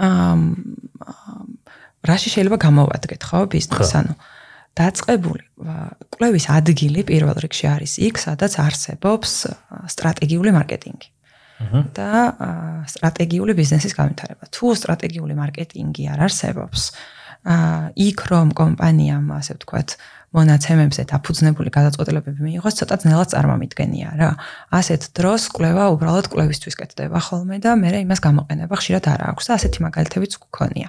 აა რაში შეიძლება გამოვადგეთ ხო ბიზნეს ანუ დაწყებული კვლევის ადგილი პირველ რიგში არის იქ სადაც არსებობს სტრატეგიული მარკეტინგი. და სტრატეგიული ბიზნესის განვითარება. თუ სტრატეგიული მარკეტინგი არ არსებობს, აა იქ რომ კომპანიამ ასე ვთქვათ, მონაცემებზე დაფუძნებული გადაწყვეტილებები მიიღოს, ცოტა ძნელად წარმომიდგენია რა. ასეთ დროს კვლევა უბრალოდ კვლევისთვის კეთდება ხოლმე და მე იმას გამოყენება ხშირად არ აქვს და ასეთი მაგალითებიც გქონია.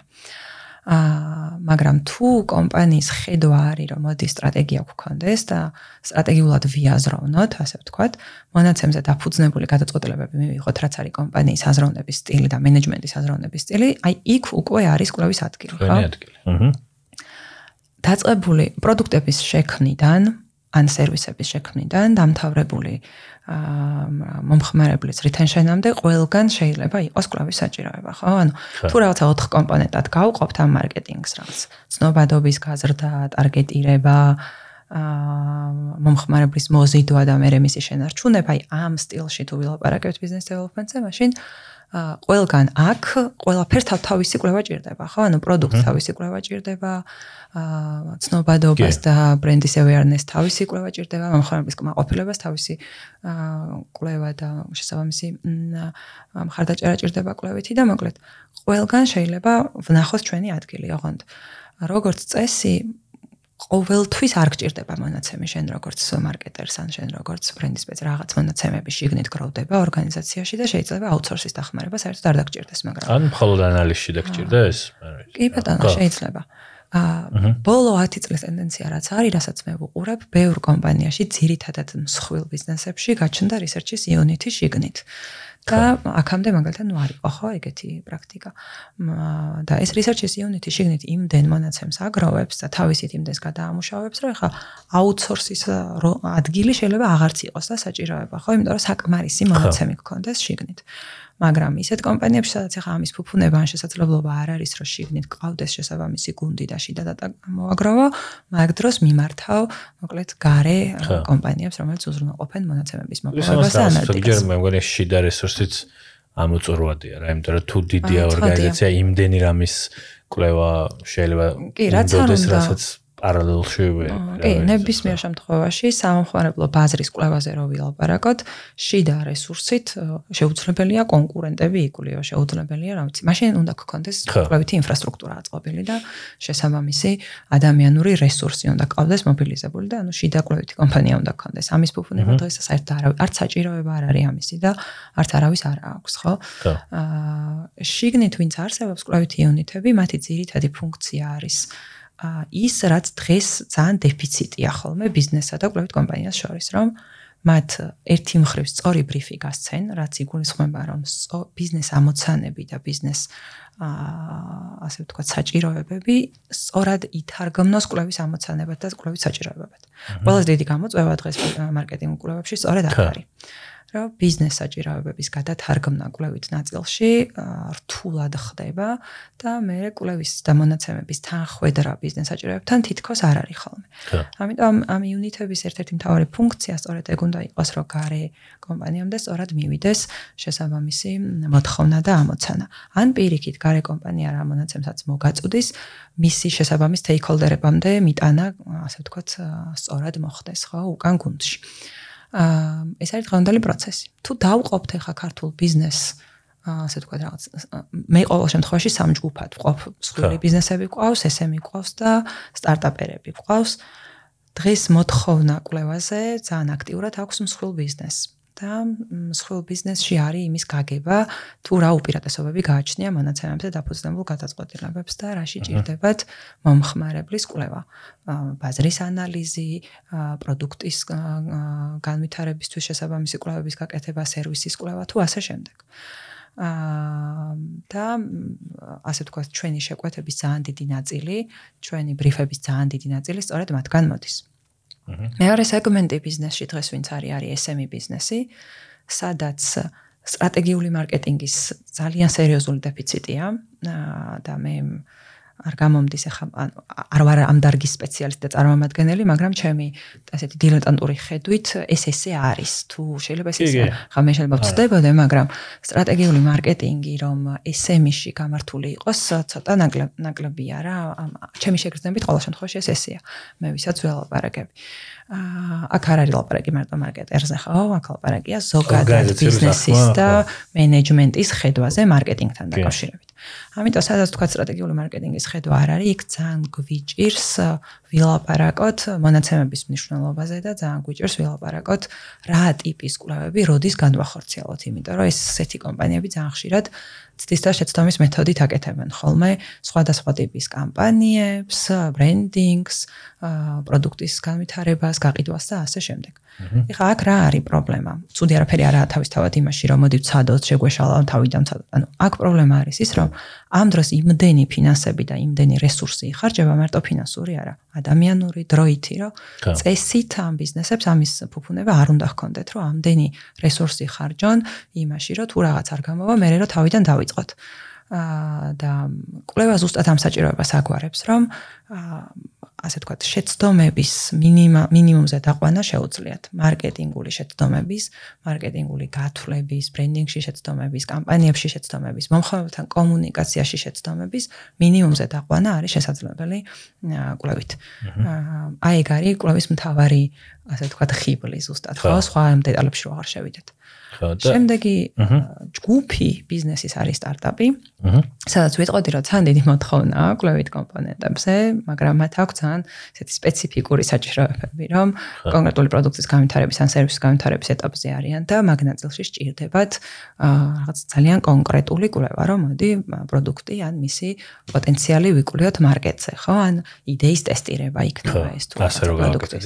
აა მაგრამ თუ კომპანიის ხედვა არის რომ მოდი სტრატეგია გქონდეს და სტრატეგიულად ვიაზროვნოთ, ასე ვთქვათ, მონაცემზე დაფუძნებული გადაწყვეტილებები მივიღოთ, რაც არის კომპანიის აზროვნების სტილი და მენეჯმენტის აზროვნების სტილი, აი იქ უკვე არის კვლევის ადგილი, ხო? ადგილი. აჰა. დაწყებული პროდუქტების შექმნიდან ან სერვისების შექმნიდან დამთავრებული მომხმარებლის retention-ამდე ყველგან შეიძლება იყოს კლავის საჭიროება, ხო? ანუ თუ რაღაცა 4 კომპონენტად გავყოფთ ამ მარკეტინგს რაღაც ცნობადობის გაზრდა, ტარგეტირება, აა მომხმარებლის მოზიდვა და მერე მისი შენარჩუნება, აი ამ სტილში თუ ვილაპარაკებთ ბიზნეს დეველოპმენტზე, მაშინ აა ყველგან აქ ყველაფერს თავთავისი კვლევა ჭირდება, ხო? ანუ პროდუქტს თავისი კვლევა ჭირდება, აა ცნობადობას და ბრენდის awareness თავისი კვლევა ჭირდება, მომხმარებლის კმაყოფილებას თავისი აა კვლევა და შესაბამისი მხარდაჭერა ჭირდება კვლევითი და მოკლედ ყველგან შეიძლება ვნახოს ჩვენი ადგილი, ოღონდ. როგორც წესი ყოველთვის არ გჭირდება მონაცემი შენ როგორც მარკეტერს ან შენ როგორც ბრენდის სპეცი რაღაც მონაცემები შიგნით გროვდება ორგანიზაციაში და შეიძლება აუთსორსის დახმარება საერთოდ არ დაგჭირდეს მაგრამ ან მხოლოდ ანალიზში დაგჭირდეს კი ბატონო შეიძლება. აა ბოლო 10 წლის ტენდენცია რაც არის რასაც მე ვუყურებ ბევრ კომპანიაში ძირითადად მსხვილ ბიზნესებში გაჩნდა რისერჩის იუნიტი შიგნით და აქამდე მაგალითად ნუ არისო ხო ეგეთი პრაქტიკა. და ეს research-ის unit-ი შეგნით იმდენ მონაცემს აგროვებს და თავისით იმდენს გადაამუშავებს რომ ეხა აუთსორსის ადგილი შეიძლება აღარც იყოს და საჭიროება ხო? იმიტომ რომ საკმარისი მონაცემი გქონდეს შეგნით მაგრამ ისეთ კომპანიებში სადაც ახლა ამის ფუფუნება ან შესაძლებლობა არ არის რომ შიგნით ყავდეს შესაბამისი გუნდი და შიდა დატა მოაგროვა მაგ დროს მიმართავ მოკლედ gare კომპანიებს რომელიც უზრუნველყოფენ მონაცემების მოპოვებას და ანალიტიკას. ზოგჯერ მე მგონი შიდა რესურსიც ამოწურვადია რა იმიტომ რომ თუ დიდია ორგანიზაცია იმდენი რამის კვლევა შეიძლება კი რაც არ უნდა რასაც პარალელში კი ნებისმიერ შემთხვევაში სამომხმარებლო ბაზრის კვლევაზე რო ვილაპარაკოთ შიდა რესურსით შეუძლებელია კონკურენტები იკლიო შეუძლებელია რა ვიცი მაშინ უნდა გქონდეს კვლევითი ინფრასტრუქტურა აწყობილი და შესაბამისი ადამიანური რესურსი უნდა ყავდეს მობილიზებული და ანუ შიდა კვლევითი კომპანია უნდა გქონდეს. ამის ფუფუნება დღეს საერთოდ არც საჭიროება არ არის ამისი და არც არავის არ აქვს ხო? აა შიგნით ვინც არსებობს კვლევითი იუნიტები მათი ძირითადი ფუნქცია არის ის რაც დღეს ძალიან დეფიციტია ხოლმე ბიზნესსა და კვლევით კომპანიას შორის, რომ მათ ერთი მხრივ სწორი ბრიფი გასცენ, რაც იგულისხმება, რომ ბიზნეს ამოცანები და ბიზნეს აა ასე ვთქვათ, საჭიროებები სწორად ითარგმნოს კვლევის ამოცანებად და კვლევის საჭიროებებად. ყველაზე დიდი გამოწვევა დღეს მარკეტინგ კვლევებში სწორედ აქ არის. რომ ბიზნეს საჭიროებების გადათარგმნა კვლევით ნაწილში რთულად ხდება და მე კვლევის და მონაცემების თანხwebdriver ბიზნეს საჭიროებებთან თითქოს არ არის ხოლმე. ამიტომ ამ იუნიტების ერთ-ერთი მთავარი ფუნქცია სწორედ ეგ უნდა იყოს, რომ gare კომპანიამდე სწორად მივიდეს შესაბამისი მოთხოვნა და ამოცანა. ან პირიქით gare კომპანია რა მონაცემსაც მოგაწუდის, მისი შესაბამის stakeholder-ებამდე მიტანა, ასე ვთქვათ, სწორად მოხდეს, ხო, უკან გუნდში. აა ეს არის დღევანდელი პროცესი. თუ დავყოფთ ახლა ქართულ ბიზნესს ასე თქვა რაღაც მე ყოველ შემთხვევაში სამ ჯგუფად ვყოფ. სხვილი ბიზნესები ყავს, SME ყავს და სტარტაპერები ყავს. დღეს მოთხოვნა კვლევაზე ძალიან აქტიურად აქვს მსხვილ ბიზნესს. და მსხვილ ბიზნესში არის იმის გაგება, თუ რა უპირატესობები გააჩნია მონაცემებზე დაფუძნებულ გადაწყვეტილებებს და რა შეჭirdებათ მომხმარებლის კვლევა. ბაზრის ანალიზი, პროდუქტის განვითარებისთვის შესაბამისი კვლევების გაკეთება, სერვისის კვლევა თუ ასე შემდეგ. აა და ასე თქვა ჩვენი შეკვეთების ძალიან დიდი ნაწილი, ჩვენი ბრიფების ძალიან დიდი ნაწილი სწორედ მათგან მოდის. მეორე სეგმენტი ბიზნესში დღეს ვინც არის არის SME ბიზნესი, სადაც სტრატეგიული მარკეტინგის ძალიან სერიოზული დეფიციტია და მე არ გამომდის ახლა არ ვარ ამ დარგის სპეციალისტი და წარმომადგენელი, მაგრამ ჩემი ასეთი დილეტანტური ხედვით ეს ესე არის. თუ შეიძლება ეს ესე ხა მე შეიძლება ვწდებოდე, მაგრამ სტრატეგიული მარკეტინგი რომ SME-ში გამართული იყოს, ცოტა ნაკლებია რა. ჩემი შეგრძნებით ყოველ შემთხვევაში ეს ესეა. მე ვისაც ველაპარაკები. აა აქ არ არის ლაპარაკი მარტო მარკეტერზე, ხო? აქ ლაპარაკია ზოგადად ბიზნესის და მენეჯმენტის ხედვაზე მარკეტინგთან დაკავშირებით. ამიტომ სადაც თქვა სტრატეგიული მარკეტინგის ხედვა არ არის, იქ ძალიან გვიჭირს ვილაპარაკოთ მონაცემების მნიშვნელობაზე და ძალიან გვიჭირს ვილაპარაკოთ რა ტიპის კვლევები როდის განვახორციელოთ, იმიტომ რომ ესეთი კომპანიები ძალიან ხშირად ცდის და შეცდომის მეთოდით აკეთებენ ხოლმე სხვადასხვა ტიპის კამპანიებს, ბრენდინგს, პროდუქტის განვითარებას, გაყიდვას და ასე შემდეგ. ეხლა აქ რა არის პრობლემა? ცუდი არაფერი არაა თავისთავად იმაში, რომ მოდი ვცადოთ, შეგვეშალა თავიდან ცადოთ. ანუ აქ პრობლემა არის ის, რომ ამ დროს იმდენი ფინანსები და იმდენი რესურსი იხარჯება მარტო ფინანსური არა, ადამიანური, დროითი, რომ წესით ამ ბიზნესებს ამის ფუფუნება არ უნდა ჰქონდეთ, რომ ამდენი რესურსი ხარჯონ იმაში, რომ თუ რაღაც არ გამოვა, მე რო თავიდან დავიწყოთ. აა და კვლევა ზუსტად ამ საჭიროებას აგვარებს, რომ აა ასე ვთქვათ, შეცდომების მინიმუმზე დაყვანა შეუძლიათ. მარკეტინგული შეცდომების, მარკეტინგული გათვლების, ბრენდინგში შეცდომების, კამპანიებში შეცდომების, მომხმარებელთან კომუნიკაციაში შეცდომების მინიმუმზე დაყვანა არის შესაძლებელი კვლევით. აი ეგ არის კვლევის მთავარი, ასე ვთქვათ, ხიბლი ზუსტად, ხო, სხვა დეტალებში რო არ შევიდეთ. ხო და შემდეგი ჯგუფი ბიზნესის არის სტარტაპი. სადაც ვიტყოდი რომ ძალიან დიდი მოთხოვნა კლევით კომპონენტებზე, მაგრამ მათ აქვს ძალიან ესეთი სპეციფიკური საჭიროებები, რომ კონკრეტული პროდუქტის განვითარების ან სერვისის განვითარების ეტაპზე არიან და მაგ ნაწილში სჭირდებათ რაღაც ძალიან კონკრეტული კვლევა, რომ მოდი პროდუქტი ან მისი პოტენციალი ვიკვლევთ მარკეტზე, ხო? ან იდეის ტესტირება იქნება ეს თუ ასე რომ გავაკეთოთ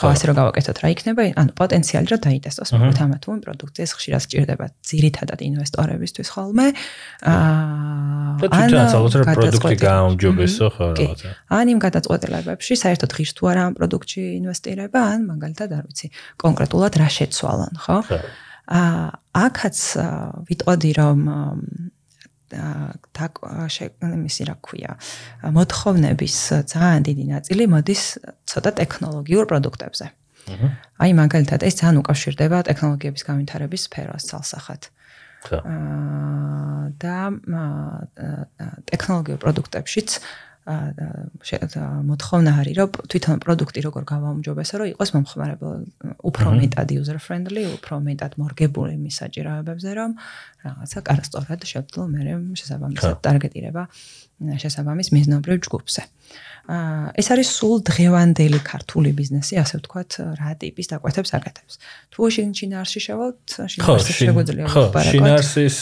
ხო ასე რომ გავაკეთოთ რა იქნება? ანუ პოტენციალი რა დაიტესტოს მოკლედ ამათ ეს ხშირად სჭირდება ძირითადად ინვესტორებისთვის ხოლმე. აა ან თუნდაც პროდუქტი გაამჯობესო ხო რაღაცა. ან იმ გადაწყვეტილებებში საერთოდ ღირს თუ არა ამ პროდუქტში ინვესტირება, ან მაგალითად არ ვიცი, კონკრეტულად რა შეცვალონ, ხო? აა აქაც ვიტყოდი რომ და შემისი რა ქვია მოთხოვნების ძალიან დიდი ნაწილი მოდის ცოტა ტექნოლოგიურ პროდუქტებზე. აი მაგალითად ეს ძალიან უკავშირდება ტექნოლოგიების განვითარების სფეროს ცალსახად. აა და ტექნოლოგიურ პროდუქტებშიც აა მოთხოვნა არის რომ თვითონ პროდუქტი როგორ გავაუმჯობესო რომ იყოს მომხმარებელ უფრო მეტად user friendly, უფრო მეტად მორგებული მის საჭიროებებზე რომ რაღაცა კარასტორად შევძლო მე შესაბამისად ტარგეტირება შესაბამის მიზნობრივ ჯგუფზე. აა ეს არის სულ დღევანდელი ქართული ბიზნესი, ასე ვთქვათ, რა ტიპის დაკვეთებს აკეთებს. თუ შინარში შევალთ, შინარში შეგვიძლია ვთქვათ. ხო, შინარსის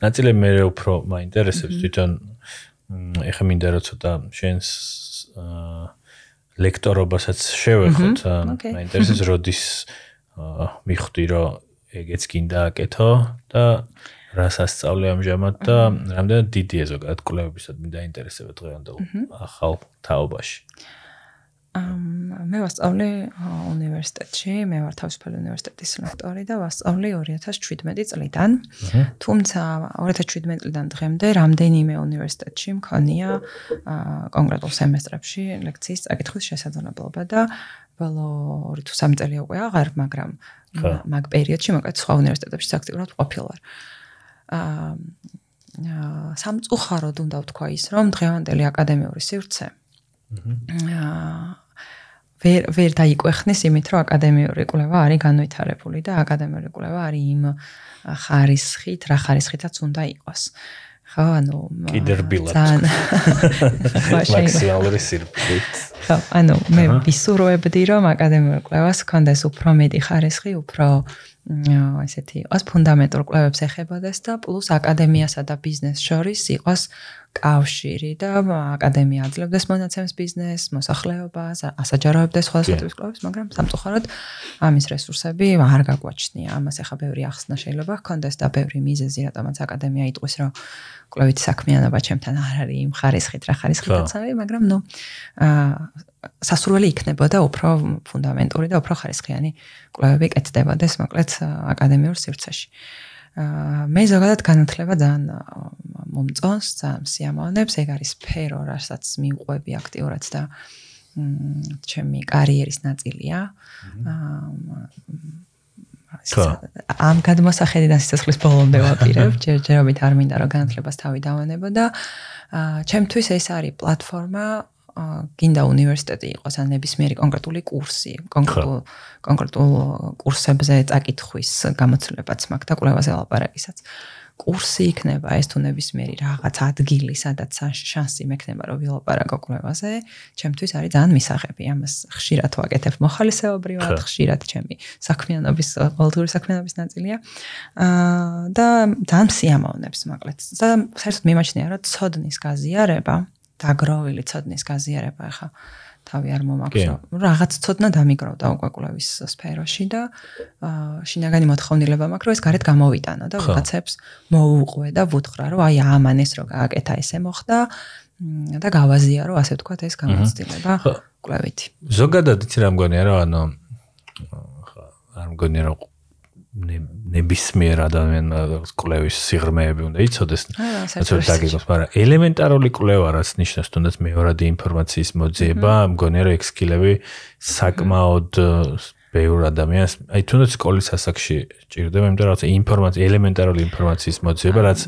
ნაწილი მე უფრო მაინტერესებს თვითონ ეხა მინდა რომ ცოტა შენს ლექტორობასაც შევეხოთ, მაინტერესებს [laughs] როდის მიხვდი რომ ეგეც კიდე აკეთო და რას ასწავლე ამჟამად და რამდენად დიდია ზოგადად კვლევებისად მინდა ინტერესება დღევანდელ ახალ თაობაში. ამ მე ვასწავლე უნივერსიტეტში, მე ვარ თავისუფალი უნივერსიტეტის ლექტორი და ვასწავლე 2017 წლიდან. თუმცა 2017 წლიდან დღემდე რამდენიმე უნივერსიტეტში მქონია კონკრეტულ სემესტრებში ლექციის წაკითხვის შესაძლებლობა და ბოლო 2 თუ 3 წელი უკვე აღარ, მაგრამ მაგ პერიოდში მოკლედ სხვა უნივერსიტეტებში აქტიურად ყოფილვარ. აა სამწუხაროდ უნდა ვთქვა ის, რომ დღევანდელი აკადემიური სივრცე აა ვერ ვერ დაიკვეხნის იმით, რომ აკადემიური კვლევა არის განვითარებული და აკადემიური კვლევა არის იმ ხარისხით, რა ხარისხითაც უნდა იყოს. ხო, ანუ კიდერბილად. [laughs] მაქსიმალური სირფით. ხო, ანუ მე ვისურვებდი, რომ აკადემიური კვლევას კონდეს უფრო მეტი ხარისხი, უფრო ესეთი იყოს ფუნდამენტურ კვლევებს ეხებოდეს და პლუს აკადემიასა და ბიზნეს შორის იყოს კავშირი და აკადემია აძლევდეს მონაცემს ბიზნეს, მოსახლეობას, ასაჯაროებდეს სხვადასხვა ტიპის კვლევებს, მაგრამ სამწუხაროდ ამის რესურსები არ გაგვაჩნია. ამას ახლა ბევრი ახსნა შეიძლება ჰქონდეს და ბევრი მიზეზი, რატომაც აკადემია იტყვის, რომ კვლევით საქმიანობა ჩემთან არ არის იმ ხარისხით, რა ხარისხითაც არის, მაგრამ ნუ აა სასურველი იქნებოდა უფრო ფუნდამენტური და უფრო ხარისხიანი კვლევები კეთდებოდეს მოკლედ აკადემიურ სივრცეში. აა მე ზოგადად განათლება ძალიან მომწონს, ძალიან სიამოვნებს, ეგ არის სფერო, რასაც მიყვები აქტიურად და ჩემი კარიერის ნაწილია. აა ამ გადმოსახედიდან სიცოცხლის ბოლომდე ვაპირებ, ჯერჯერობით არ მინდა რომ განათლებას თავი დავანებო და აა ჩემთვის ეს არის პლატფორმა გინდა უნივერსიტეტი იყოს ან ნებისმიერი კონკრეტული კურსი, კონკრეტულ კონკრეტულ კურსებზე წაკითხვის გამოცდილებაც მაქვს და კვლევაზე ლაპარაკისაც. კურსი იქნება ეს თუ ნებისმიერი რაღაც ადგილი, სადაც შანსი მექნება რომ ვილაპარაკო კვლევაზე, ჩემთვის არის ძალიან მისაღები. ამას ხშირად ვაკეთებ მოხალისეობრივად, ხშირად ჩემი საქმიანობის ყოველდღიური საქმიანობის ნაწილია. აა და ძალიან სიამოვნებს მოკლედ. და საერთოდ მიმაჩნია რომ ცოდნის გაზიარება დაგროვილი ცოდნის გაზიარება ხა თავი არ მომაქვს, რაღაც ცოდნა დამიგროვდა უკვე კვლევის სფეროში და შინაგანი მოთხოვნილება მაქვს, რომ ეს გარეთ გამოვიტანო და ვიღაცებს მოუყვე და ვუთხრა, რომ აი ამან ეს რო გააკეთა, ესე მოხდა და გავაზია, რომ ასე ვთქვათ, ეს გამოცდილება კვლევითი. ზოგადად იცი რა მგონია, რომ ანუ არ მგონია, რომ ნებისმიერ ადამიანს კვლევის სიღრმეები უნდა იცოდეს. ასე დაგიგოს, მაგრამ ელემენტარული კვლევა რაც ნიშნავს თუნდაც მეორადი ინფორმაციის მოძიება, მგონია რომ ექსკილები საკმაოდ ბევრ ადამიანს, აი თუნდაც სკოლის ასაკში ჭირდება, იმიტომ რომ ინფორმაცია ელემენტარული ინფორმაციის მოძიება, რაც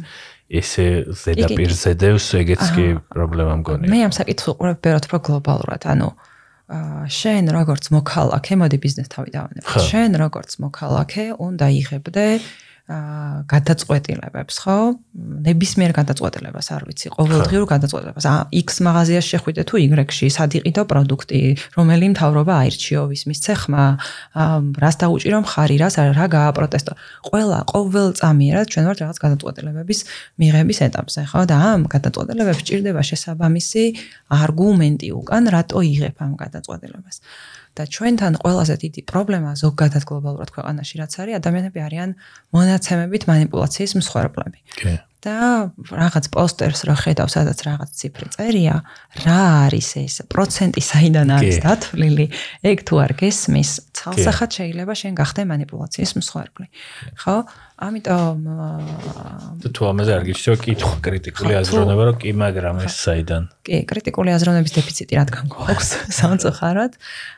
ესე ზედაპირზე დევს, ეგეც კი პრობლემა მგონია. მე ამ საკითხს უყურებ ბევრად უფრო გლობალურად, ანუ შენ როგორც მოქალაქე, მოდი ბიზნეს თავი დავანებო. შენ როგორც მოქალაქე უნდა იღებდე გადაწყვეტილებებს, ხო? ნებისმიერ გადაწყვეტილებას არ ვიცი, ყოველდღიურ გადაწყვეტილებას. აა X მაღაზიაში შეხვიდე თუ Y-ში, სად იყიდო პროდუქტი, რომელი მთავრობა აირჩიო, ვის მისცე ხმა, აა რას დაუჭირო მხარი, რას რა გააპროტესტო. ყველა ყოველ წამიერად ჩვენ ვართ რაღაც გადაწყვეტილებების მიღების ეტაპზე, ხო? და ამ გადაწყვეტილებებს ჭირდება შესაბამისი არგუმენტი უკან, რატო იღებ ამ გადაწყვეტილებას. და ჩვენთან ყველაზე დიდი პრობლემა ზოგადად გლობალურად ქვეყანაში რაც არის ადამიანები არიან მონაცემებით манипуляციის მსხვერპლები. და რაღაც პოსტერს რო ხედავ, სადაც რაღაც ციფრი წერია, რა არის ეს? პროცენტი საიდან არის დათვლილი? ეგ თუ არ გესმის, ცალსახად შეიძლება შენ გახდე манипуляციის მსხვერპლი. ხო? ამიტომ თუ ამაზე არ გიჩნია კითხვა კრიტიკული აზროვნება, რომ კი, მაგრამ ეს საიდან? კი, კრიტიკული აზროვნების დეფიციტი რადგან გვაქვს [laughs] სამწუხაროდ.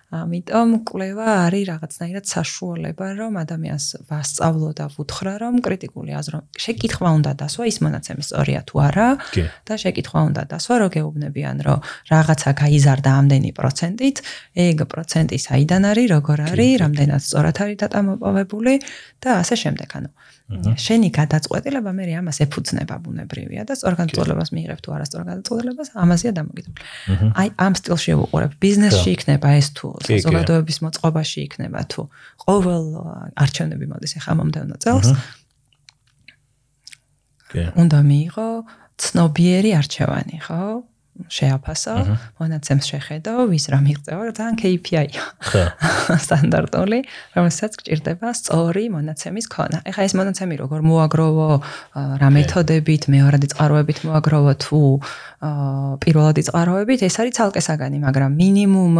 ამიტომ კვლევა არის რაღაცნაირად საშუალება, რომ ადამიანს ვასწავლო და ვუთხრა, რომ კრიტიკული აზროვნება შეკითხვა უნდა დასვა, ის მონაცემი სწორია თუ არა და შეკითხვა უნდა დასვა, რომ გეუბნებიან, რომ რაღაცა გაიზარდა ამდენი პროცენტით, ეგ პროცენტი საიდან არის, როგორ არის, რამდენად სწორად არის დატამოპოვებული და ასე შემდეგ, ანუ შენი გადაწყვეტილება მე ამას ეფუძნება ბუნებრივია და სწორ განწყობილებას მიიღებ თუ არასწორ განწყობილებას ამაზეა დამოკიდებული. აი ამ სტილში ვუყურებ. ბიზნესში იქნება ეს თუ საზოგადოების მოწყობაში იქნება თუ ყოველ არჩევნები მოდის ახლა მომდევნო წელს. უნდა მიიღო ცნობიერი არჩევანი, ხო? შეაფასო, მონაცემს შეხედო, ვის რა მიღწევა, ძალიან KPI-ია. ხო. [laughs] სტანდარტული, რომელსაც გჭირდება სწორი მონაცემის ქონა. ეხლა ეს მონაცემი როგორ მოაგროვო, რა მეთოდებით, მეორადი წყაროებით მოაგროვო თუ პირველადი წყაროებით, ეს არის ცალკე საგანი, მაგრამ მინიმუმ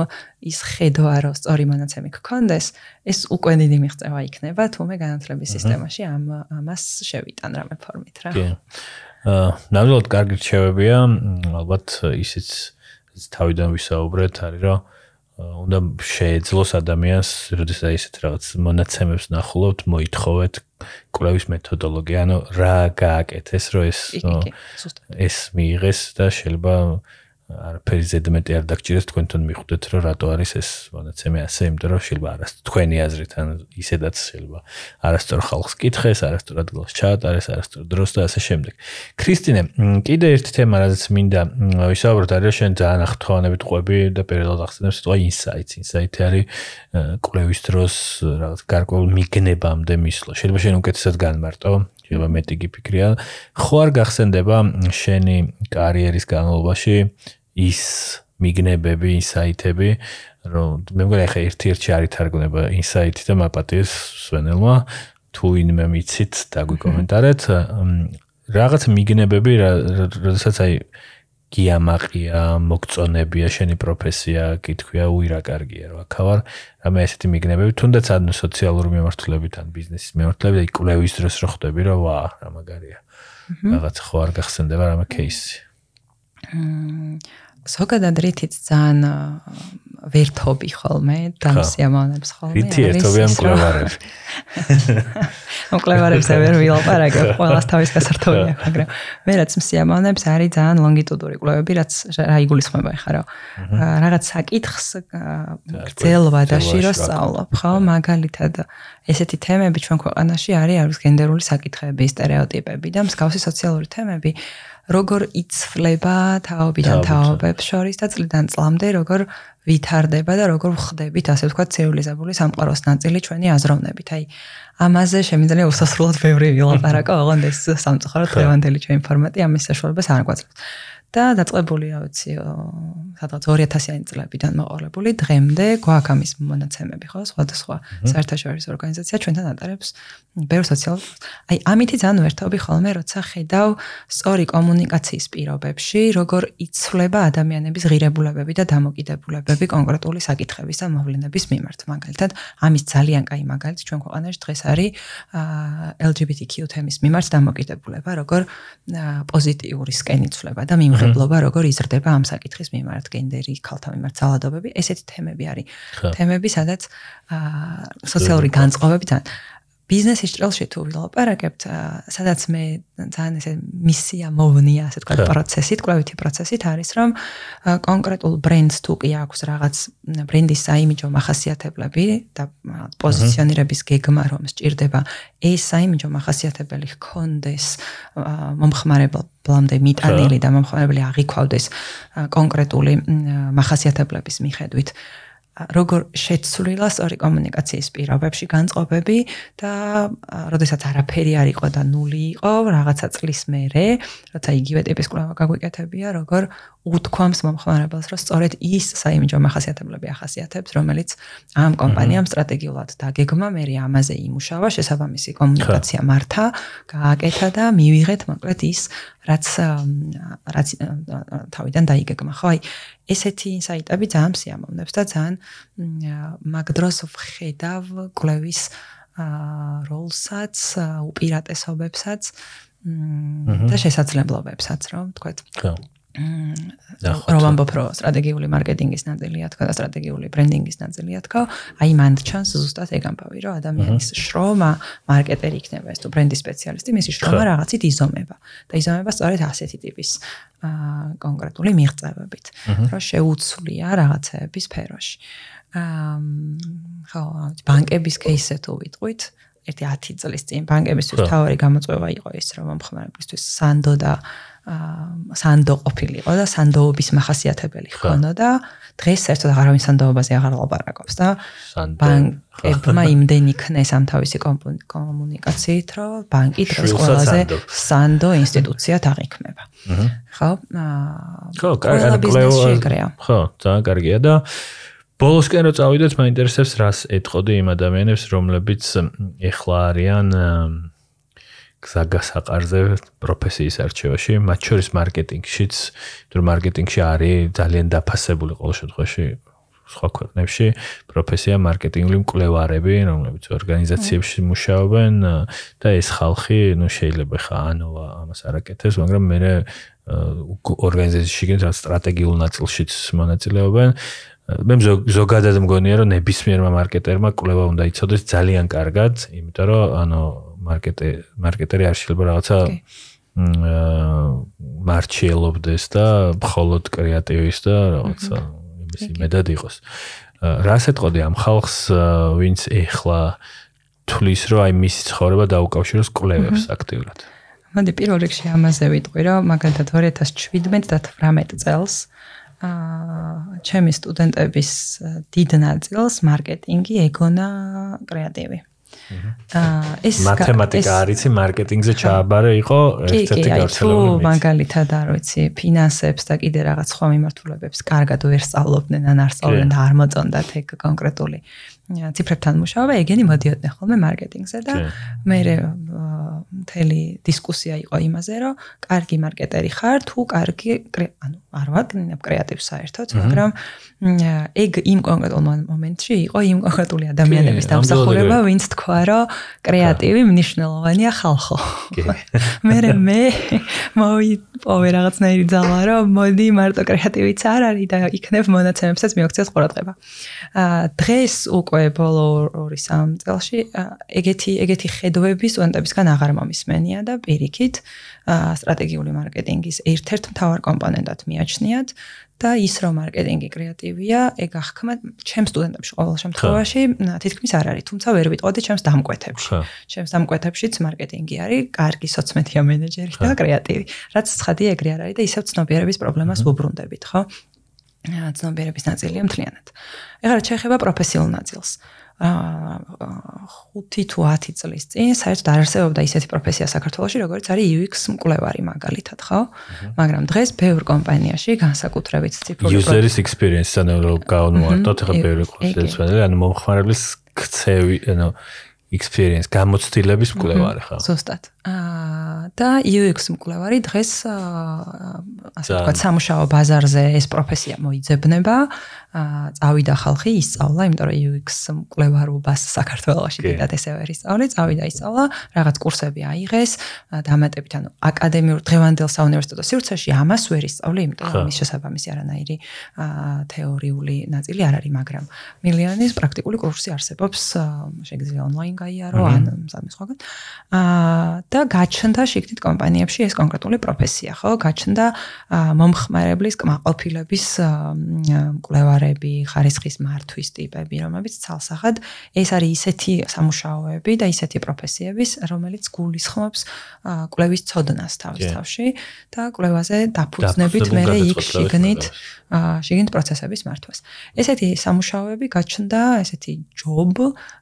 ის ხედვა, რომ სწორი მონაცემი გქონდეს, ეს უკვე დიდი მიღწევა იქნება, თუ მე განათლების სისტემაში ამ ამას შევიტან რამე ფორმით რა. კი. ნამდვილად კარგი რჩევებია, ალბათ ისიც თავიდან ვისაუბრეთ, არის რომ უნდა შეეძლოს ადამიანს, როდესაც ისეთ რაღაც მონაცემებს ნახულობთ, მოითხოვეთ კვლევის მეთოდოლოგია, ანუ რა გააკეთეს, რომ ეს ეს მიიღეს და შეიძლება არაფერი ზედმეტი არ დაგჭირეს თქვენთან მიხვდეთ რომ რატო არის ეს მონაცემი ასე იმიტომ რომ შეიძლება არას თქვენი აზრით ან ისედაც შეიძლება არასწორ ხალხს კითხეს არასწორ ადგილას ჩაატარეს არასწორ დროს და ასე შემდეგ. ქრისტინე კიდე ერთი თემა რაც მინდა ვისაუბროთ არის შენ ძალიან ახთოვანებით ყვები და პერიოდულად ახსენებს თქო ინსაიტს ინსაიტი არის კვლევის დროს რაღაც გარკვეულ მიგნებამდე მისვლა. შეიძლება შენ უკეთესად განმარტო შეიძლება მეტი გიფიქრია. ხო არ გახსენდება შენი კარიერის განმავლობაში ის მიგნებები, ინსაიტები, რომ მე მგონი ხა ერთ-ერთი არის თარგმნება ინსაიტი და მაპატიეს სვენელმა. თუ ინმე მიცით დაგვიკომენტარეთ. რაღაც მიგნებები, როდესაც აი გიამაყია, მოგწონებია შენი პროფესია, კითხვია, უი რა კარგია რა ქავარ, რამე ესეთი მიგნებები, თუნდაც ან სოციალური მიმართულებით, ან ბიზნესის მიმართულებით, კვლევის დროს რო ხვდები რა, ვა, რა მაგარია. რაღაც ხო არ გახსენდება რამე кейსი. ზოგადად რითიც ძალიან ვერთობი ხოლმე და სიამოვნებს ხოლმე რითი ერთობი ამ კლევარებს ამ კლევარებს ვერ ვილაპარაკებ ყველას თავის გასართობი აქვს მაგრამ მე რაც სიამოვნებს არის ძალიან ლონგიტუდური კლევები რაც რა იგულისხმება ხარო რაღაც საკითხს გძელვა და შირო სწავლობ ხო მაგალითად ესეთი თემები ჩვენ ქვეყანაში არის არის გენდერული საკითხები სტერეოტიპები და მსგავსი სოციალური თემები როგორ იცვლება თაობიდან თაობებს შორის და წლიდან წლამდე როგორ ვითარდება და როგორ ვხდებით ასე ვთქვათ ცივილიზებული სამყაროს ნაწილი ჩვენი აზროვნებით. აი ამაზე შემიძლია უსასრულოდ ბევრი [laughs] ვილაპარაკო, ოღონდ ეს სამწუხაროდ ლევანდელი ჩვენი ფორმატი ამის საშუალებას არ გვაძლევს. და დაწყებულია ვიცი სადღაც 2000-იანი წლებიდან მოყოლებული დღემდე გვაქვს ამის მონაცემები ხო სხვადასხვა საერთაშორისო ორგანიზაცია ჩვენთან ატარებს ბევრ სოციალურ აი ამითი ძალიან ვერთობი ხოლმე როცა ხედავ სწორი კომუნიკაციის პირობებში როგორ იცვლება ადამიანების ღირებულებები და დამოკიდებულებები კონკრეტული საკითხების და მოვლენების მიმართ. მაგალითად ამის ძალიან კაი მაგალითი ჩვენ ქვეყანაში დღეს არის LGBTQ თემის მიმართ დამოკიდებულება როგორ პოზიტიური სკენი ცვლება და მიმღებლობა როგორ იზრდება ამ საკითხის მიმართ გენდერი, ქალთა მიმართ ძალადობები, ესეთი თემები არის. თემები, სადაც აა სოციალური განწყობები თან ბიზნესის ჭრილში თუ ვილაპარაკებთ, სადაც მე ძალიან ესე მისია მოვნია, ასე თქვა პროცესით, კვლევითი პროცესით არის, რომ კონკრეტულ ბრენდს თუ კი აქვს რაღაც ბრენდის საიმიჯო მახასიათებლები და პოზიციონირების გეგმა, რომ სჭირდება ეს საიმიჯო მახასიათებელი ჰქონდეს მომხმარებლამდე მიტანილი და მომხმარებელი აღიქვავდეს კონკრეტული მახასიათებლების მიხედვით. როგორ შეცვლილა სწორი კომუნიკაციის პირობებში განწყობები და როდესაც არაფერი არ იყო და ნული იყო რაღაცა წლის მერე, როცა იგივე ტიპის კვლევა გაგვიკეთებია, როგორ უთქვამს მომხმარებელს, რომ სწორედ ის საიმიჯო מחასიათებლები ახასიათებს, რომელიც ამ კომპანიამ სტრატეგიულად დაგეგმა, მე ამაზე იმუშავა, შესაბამისი კომუნიკაცია მართა, გააკეთა და მივიღეთ მოკლედ ის, რაც რაც თავიდან დაიგეგმა. ხო, აი ესეთი ინსაიტები ძალიან სიამოვნებს და ძალიან მაგდროს ვხედავ კლევის როლსაც, უპირატესობებსაც და შესაძლებლობებსაც, რომ თქვათ. ხო. რომ ვამბობ, რომ სტრატეგიული მარკეტინგის ნაწილია თქო და სტრატეგიული ბრენდინგის ნაწილია თქო, აი მან ჩანს ზუსტად ეგ ამბავი, რომ ადამიანის შრომა მარკეტერი იქნება, ეს თუ ბრენდის სპეციალისტი, მისი შრომა რაღაცით იზომება. და იზომება სწორედ ასეთი ტიპის აა კონკრეტული მიღწევებით, რომ შეუცვლია რაღაცების სფეროში. აა ხო, ბანკების кейსზე თუ ვიტყვით, ერთი 10 წლის წინ ბანკებისთვის თავარი გამოწვევა იყო ის, რომ მომხმარებლისთვის სანდო და აა სანდო ყოფილიყო და სანდოობის מחასიათებელი ხონოდა. დღეს საერთოდ აღარავინ სანდოობაზე აღარ ლაპარაკობს და ბანკებმა იმდენი ქნეს ამ თავისი კომუნიკაციით, რომ ბანკი დღეს ყველაზე სანდო ინსტიტუციად აღიქმება. ხო? ხო, კარგია. ხო, ძალიან კარგია და ბოლოსკენ რო წავიდეთ, მაინტერესებს რას ეთყოდი იმ ადამიანებს, რომლებიც ეხლა არიან გასაყარზე პროფესიის არჩევაში, მათ შორის მარკეტინგშიც, თუ მარკეტინგში არის ძალიან დაფასებული ყოველ შემთხვევაში სხვა ქვეყნებში პროფესია მარკეტინგული მკვლევარები, რომლებიც ორგანიზაციებში მუშაობენ და ეს ხალხი, ну, შეიძლება ხა ანოვა ამას არაკეთებს, მაგრამ მე ორგანიზაციაში გინდა სტრატეგიულ ნაწილშიც მონაწილეობენ. მე ზოგადად მგონია, რომ ნებისმიერმა მარკეტერმა კვლევა უნდა იცოდეს ძალიან კარგად, იმიტომ რომ ანუ მარკეტე მარკეტერი არ შეიძლება რაღაცა მარჩიელობდეს და მხოლოდ კრეატივის და რაღაცა იმის იმედად იყოს. რას ეთყოდი ამ ხალხს ვინც ეხლა თulis რომ აი მისი ცხოვრება დაუკავშიროს კვლევებს აქტიურად. მოდი პირველ რიგში ამაზე ვიტყვი რომ მაგალითად 2017 და 18 წელს აა ჩემი სტუდენტების დიდ ნაწილს მარკეტინგი ეგონა კრეატივი. აა ეს მათემატიკა არის მარკეტინგზე ჩააბარე იყო ერთ-ერთი გავრცელებული თუ მაგალითად არ ვიცი ფინანსებს და კიდე რაღაც სხვა მიმართულებებს კარგად ვერ სწავლობდნენ ან არ სწავლობდნენ და არ მოწონდათ ეგ კონკრეტული ციფრებთან მუშაობა, ეგენი მოდიოდნენ ხოლმე მარკეტინგზე და მე მთელი დისკუსია იყო იმაზე, რომ კარგი მარკეტერი ხარ თუ კარგი, ანუ არ ვაკნინებ კრეატივს საერთოდ, მაგრამ ეგ იმ კონკრეტულ მომენტში იყო იმ კონკრეტული ადამიანების დამსახურება, ვინც თქვა, რომ კრეატივი მნიშვნელოვანია ხალხო. [laughs] მე მე მოვიპოვე რაღაცნაირი ძალა, რომ მოდი მარტო კრეატივიც არ არის და იქნებ მონაცემებსაც მიაქციოს ყურადღება. აა დღეს უკვე ბოლო 2-3 წელში ეგეთი ეგეთი ხედვები სტუდენტებისგან აღარ მომისმენია და პირიქით სტრატეგიული მარკეტინგის ერთ-ერთ მთავარ კომპონენტად მიაჩნიათ და ის რომ მარკეტინგი კრეატივია, ეგ ახქმა ჩემ სტუდენტებში ყოველ შემთხვევაში თითქმის არ არის, თუმცა ვერ ვიტყოდი ჩემს დამკვეთებში. ჩემს დამკვეთებშიც მარკეტინგი არის კარგი სოციმედია მენეჯერი და კრეატივი. რაც ცხადია ეგრე არ არის და ისევ ცნობიერების პრობლემას ვუბრუნდებით, ხო? ცნობიერების ნაწილია მთლიანად. ეხლა რა შეიძლება პროფესიულ ნაწილს. აა 5 თუ 10 წლის წინ საერთოდ არ არსებობდა ისეთი პროფესია საქართველოში, როგორც არის UX მკვლევარი მაგალითად, ხო? მაგრამ დღეს ბევრ კომპანიაში განსაკუთრებით ციფრული user experience-ს ანუ გაუნმარტოთ, ეხლა ბევრი ეს, ანუ მომხმარებლის ქცევი, ანუ experience გამოცდილების მკვლევარი ხარ. ზუსტად. და UX მკვლევარი დღეს ასე ვთქვათ სამუშაო ბაზარზე ეს პროფესია მოიძებნება. წავიდა ხალხი ისწავლა, იმიტომ რომ UX მკვლევარობას საქართველოში დიდად ესე ვერ ისწავლე, წავიდა ისწავლა, რაღაც კურსები აიღეს, დამატებით ანუ აკადემიურ დღევანდელ საუნივერსიტეტო სივრცეში ამას ვერ ისწავლე, იმიტომ რომ მის შესაბამისი არანაირი თეორიული ნაწილი არ არის, მაგრამ მილიონის პრაქტიკული კურსი არსებობს, შეგიძლია ონლაინ გაიარო ან სადმე სხვაგან. აა და გაჩნდა შიგნით კომპანიებში ეს კონკრეტული პროფესია, ხო? გაჩნდა მომხმარებლის კმაყოფილების მკვლევარები, ხარისხის მართვის ტიპები, რომლებიც ცალსახად ეს არის ისეთი სამუშაოები და ისეთი პროფესიების, რომელიც გულისხმობს კვლევის ცოდნას თავის თავში და კვლევაზე დაფუძნებით მე იქ შიგნით შიგნით პროცესების მართვას. ესეთი სამუშაოები გაჩნდა, ესეთი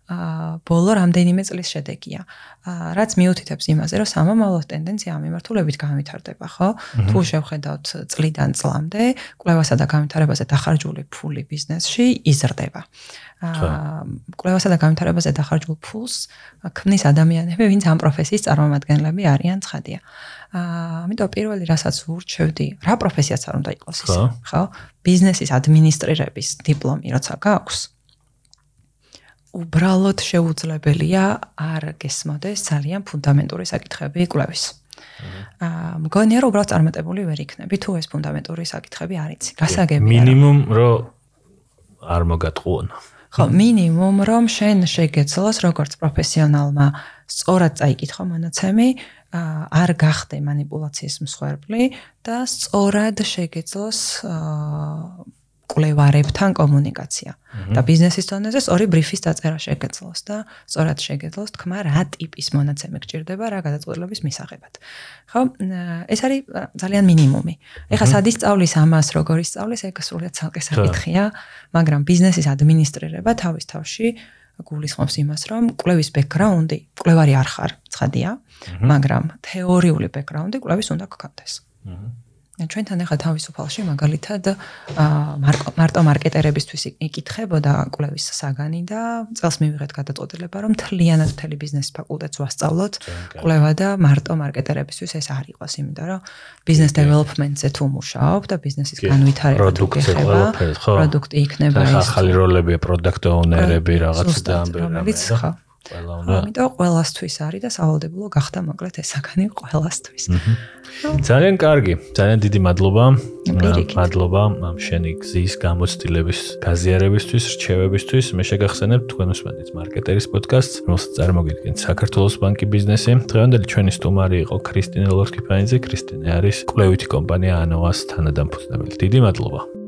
აა ბოლო რამდენიმე წლის შედეგია. რაც მიუთითებს იმაზე, რომ სამომავლო ტენდენცია ამ მიმართულებით განვითარდება, ხო? თუ შევხედავთ წლიდან წლამდე, კვლევასა და განვითარებაზე დახარჯული ფული ბიზნესში იზრდება. კვლევასა და განვითარებაზე დახარჯულ ფულს ქმნის ადამიანები, ვინც ამ პროფესიის წარმომადგენლები არიან, ცხადია. აა ამიტომ პირველი რასაც ვურჩევდი, რა პროფესიაც არ უნდა იყოს ის, ხო? ბიზნესის ადმინისტრირების დიპლომი როცა გაქვს, უბრალოდ შეუძლებელია არ გესმოდეს ძალიან ფუნდამენტური საკითხები კვლევის. აა მგონია რომ უბრალოდ წარმატებული ვერ იქნები თუ ეს ფუნდამენტური საკითხები არ იცი. გასაგებია. მინიმუმ რომ არ მოგატყუონ. ხო, მინიმუმ რომ შენ შეგეცლოს როგორც პროფესიონალმა სწორად წაიკითხო მონაცემი, აა არ გახდე манипуляციის მსხვერპლი და სწორად შეგეძლოს კვლევარებთან კომუნიკაცია და ბიზნესის დონეზე სწორი ბრიფის დაწერა შეგეძლოს და სწორად შეგეძლოს თქმა რა ტიპის მონაცემი გჭირდება რა გადაწყვეტილების მისაღებად. ხო? ეს არის ძალიან მინიმუმი. ეხლა სადის სწავლის ამას როგორი სწავლის ეგ სრულიად ცალკე საკითხია, მაგრამ ბიზნესის ადმინისტრირება თავის თავში აა გულისხმობს იმას, რომ კვლევის ბექგრაუნდი, კვლევარი არ ხარ, ცხადია, მაგრამ თეორიული ბექგრაუნდი კვლევის უნდა გქონდეს. აჰა ჩვენთან ახლა თავისუფალში მაგალითად მარტო მარკეტერებისთვის იკითხებოდა კვლევის საგანი და წელს მივიღეთ გადაწყვეტილება რომ თლიანად მთელი ბიზნეს ფაკულტეტს ვასწავლოთ კვლევა და მარტო მარკეტერებისთვის ეს არ იყოს იმიტომ რომ ბიზნეს დეველოპმენტზე თუ მუშაობ და ბიზნესის განვითარება თუ გეხება პროდუქტი იქნება ეს ახალი როლებია პროდუქტ ოუნერები რაღაც და ამბები ხო ყველა უნდა ამიტომ ყველასთვის არის და სავალდებულო გახდა მოკლედ ეს საგანი ყველასთვის. ძალიან კარგი, ძალიან დიდი მადლობა. მადლობა ამ შენი გზის გამოცდილების გაზიარებისთვის, რჩევებისთვის. მე შეგახსენებ თქვენ უსმენთ მარკეტერის პოდკასტს, რომელსაც წარმოგიდგენთ საქართველოს ბანკი ბიზნესი. დღევანდელი ჩვენი სტუმარი იყო ქრისტინე ლორკიფაინძე. ქრისტინე არის კვლევითი კომპანია ანოვას თანადამფუძნებელი. დიდი მადლობა.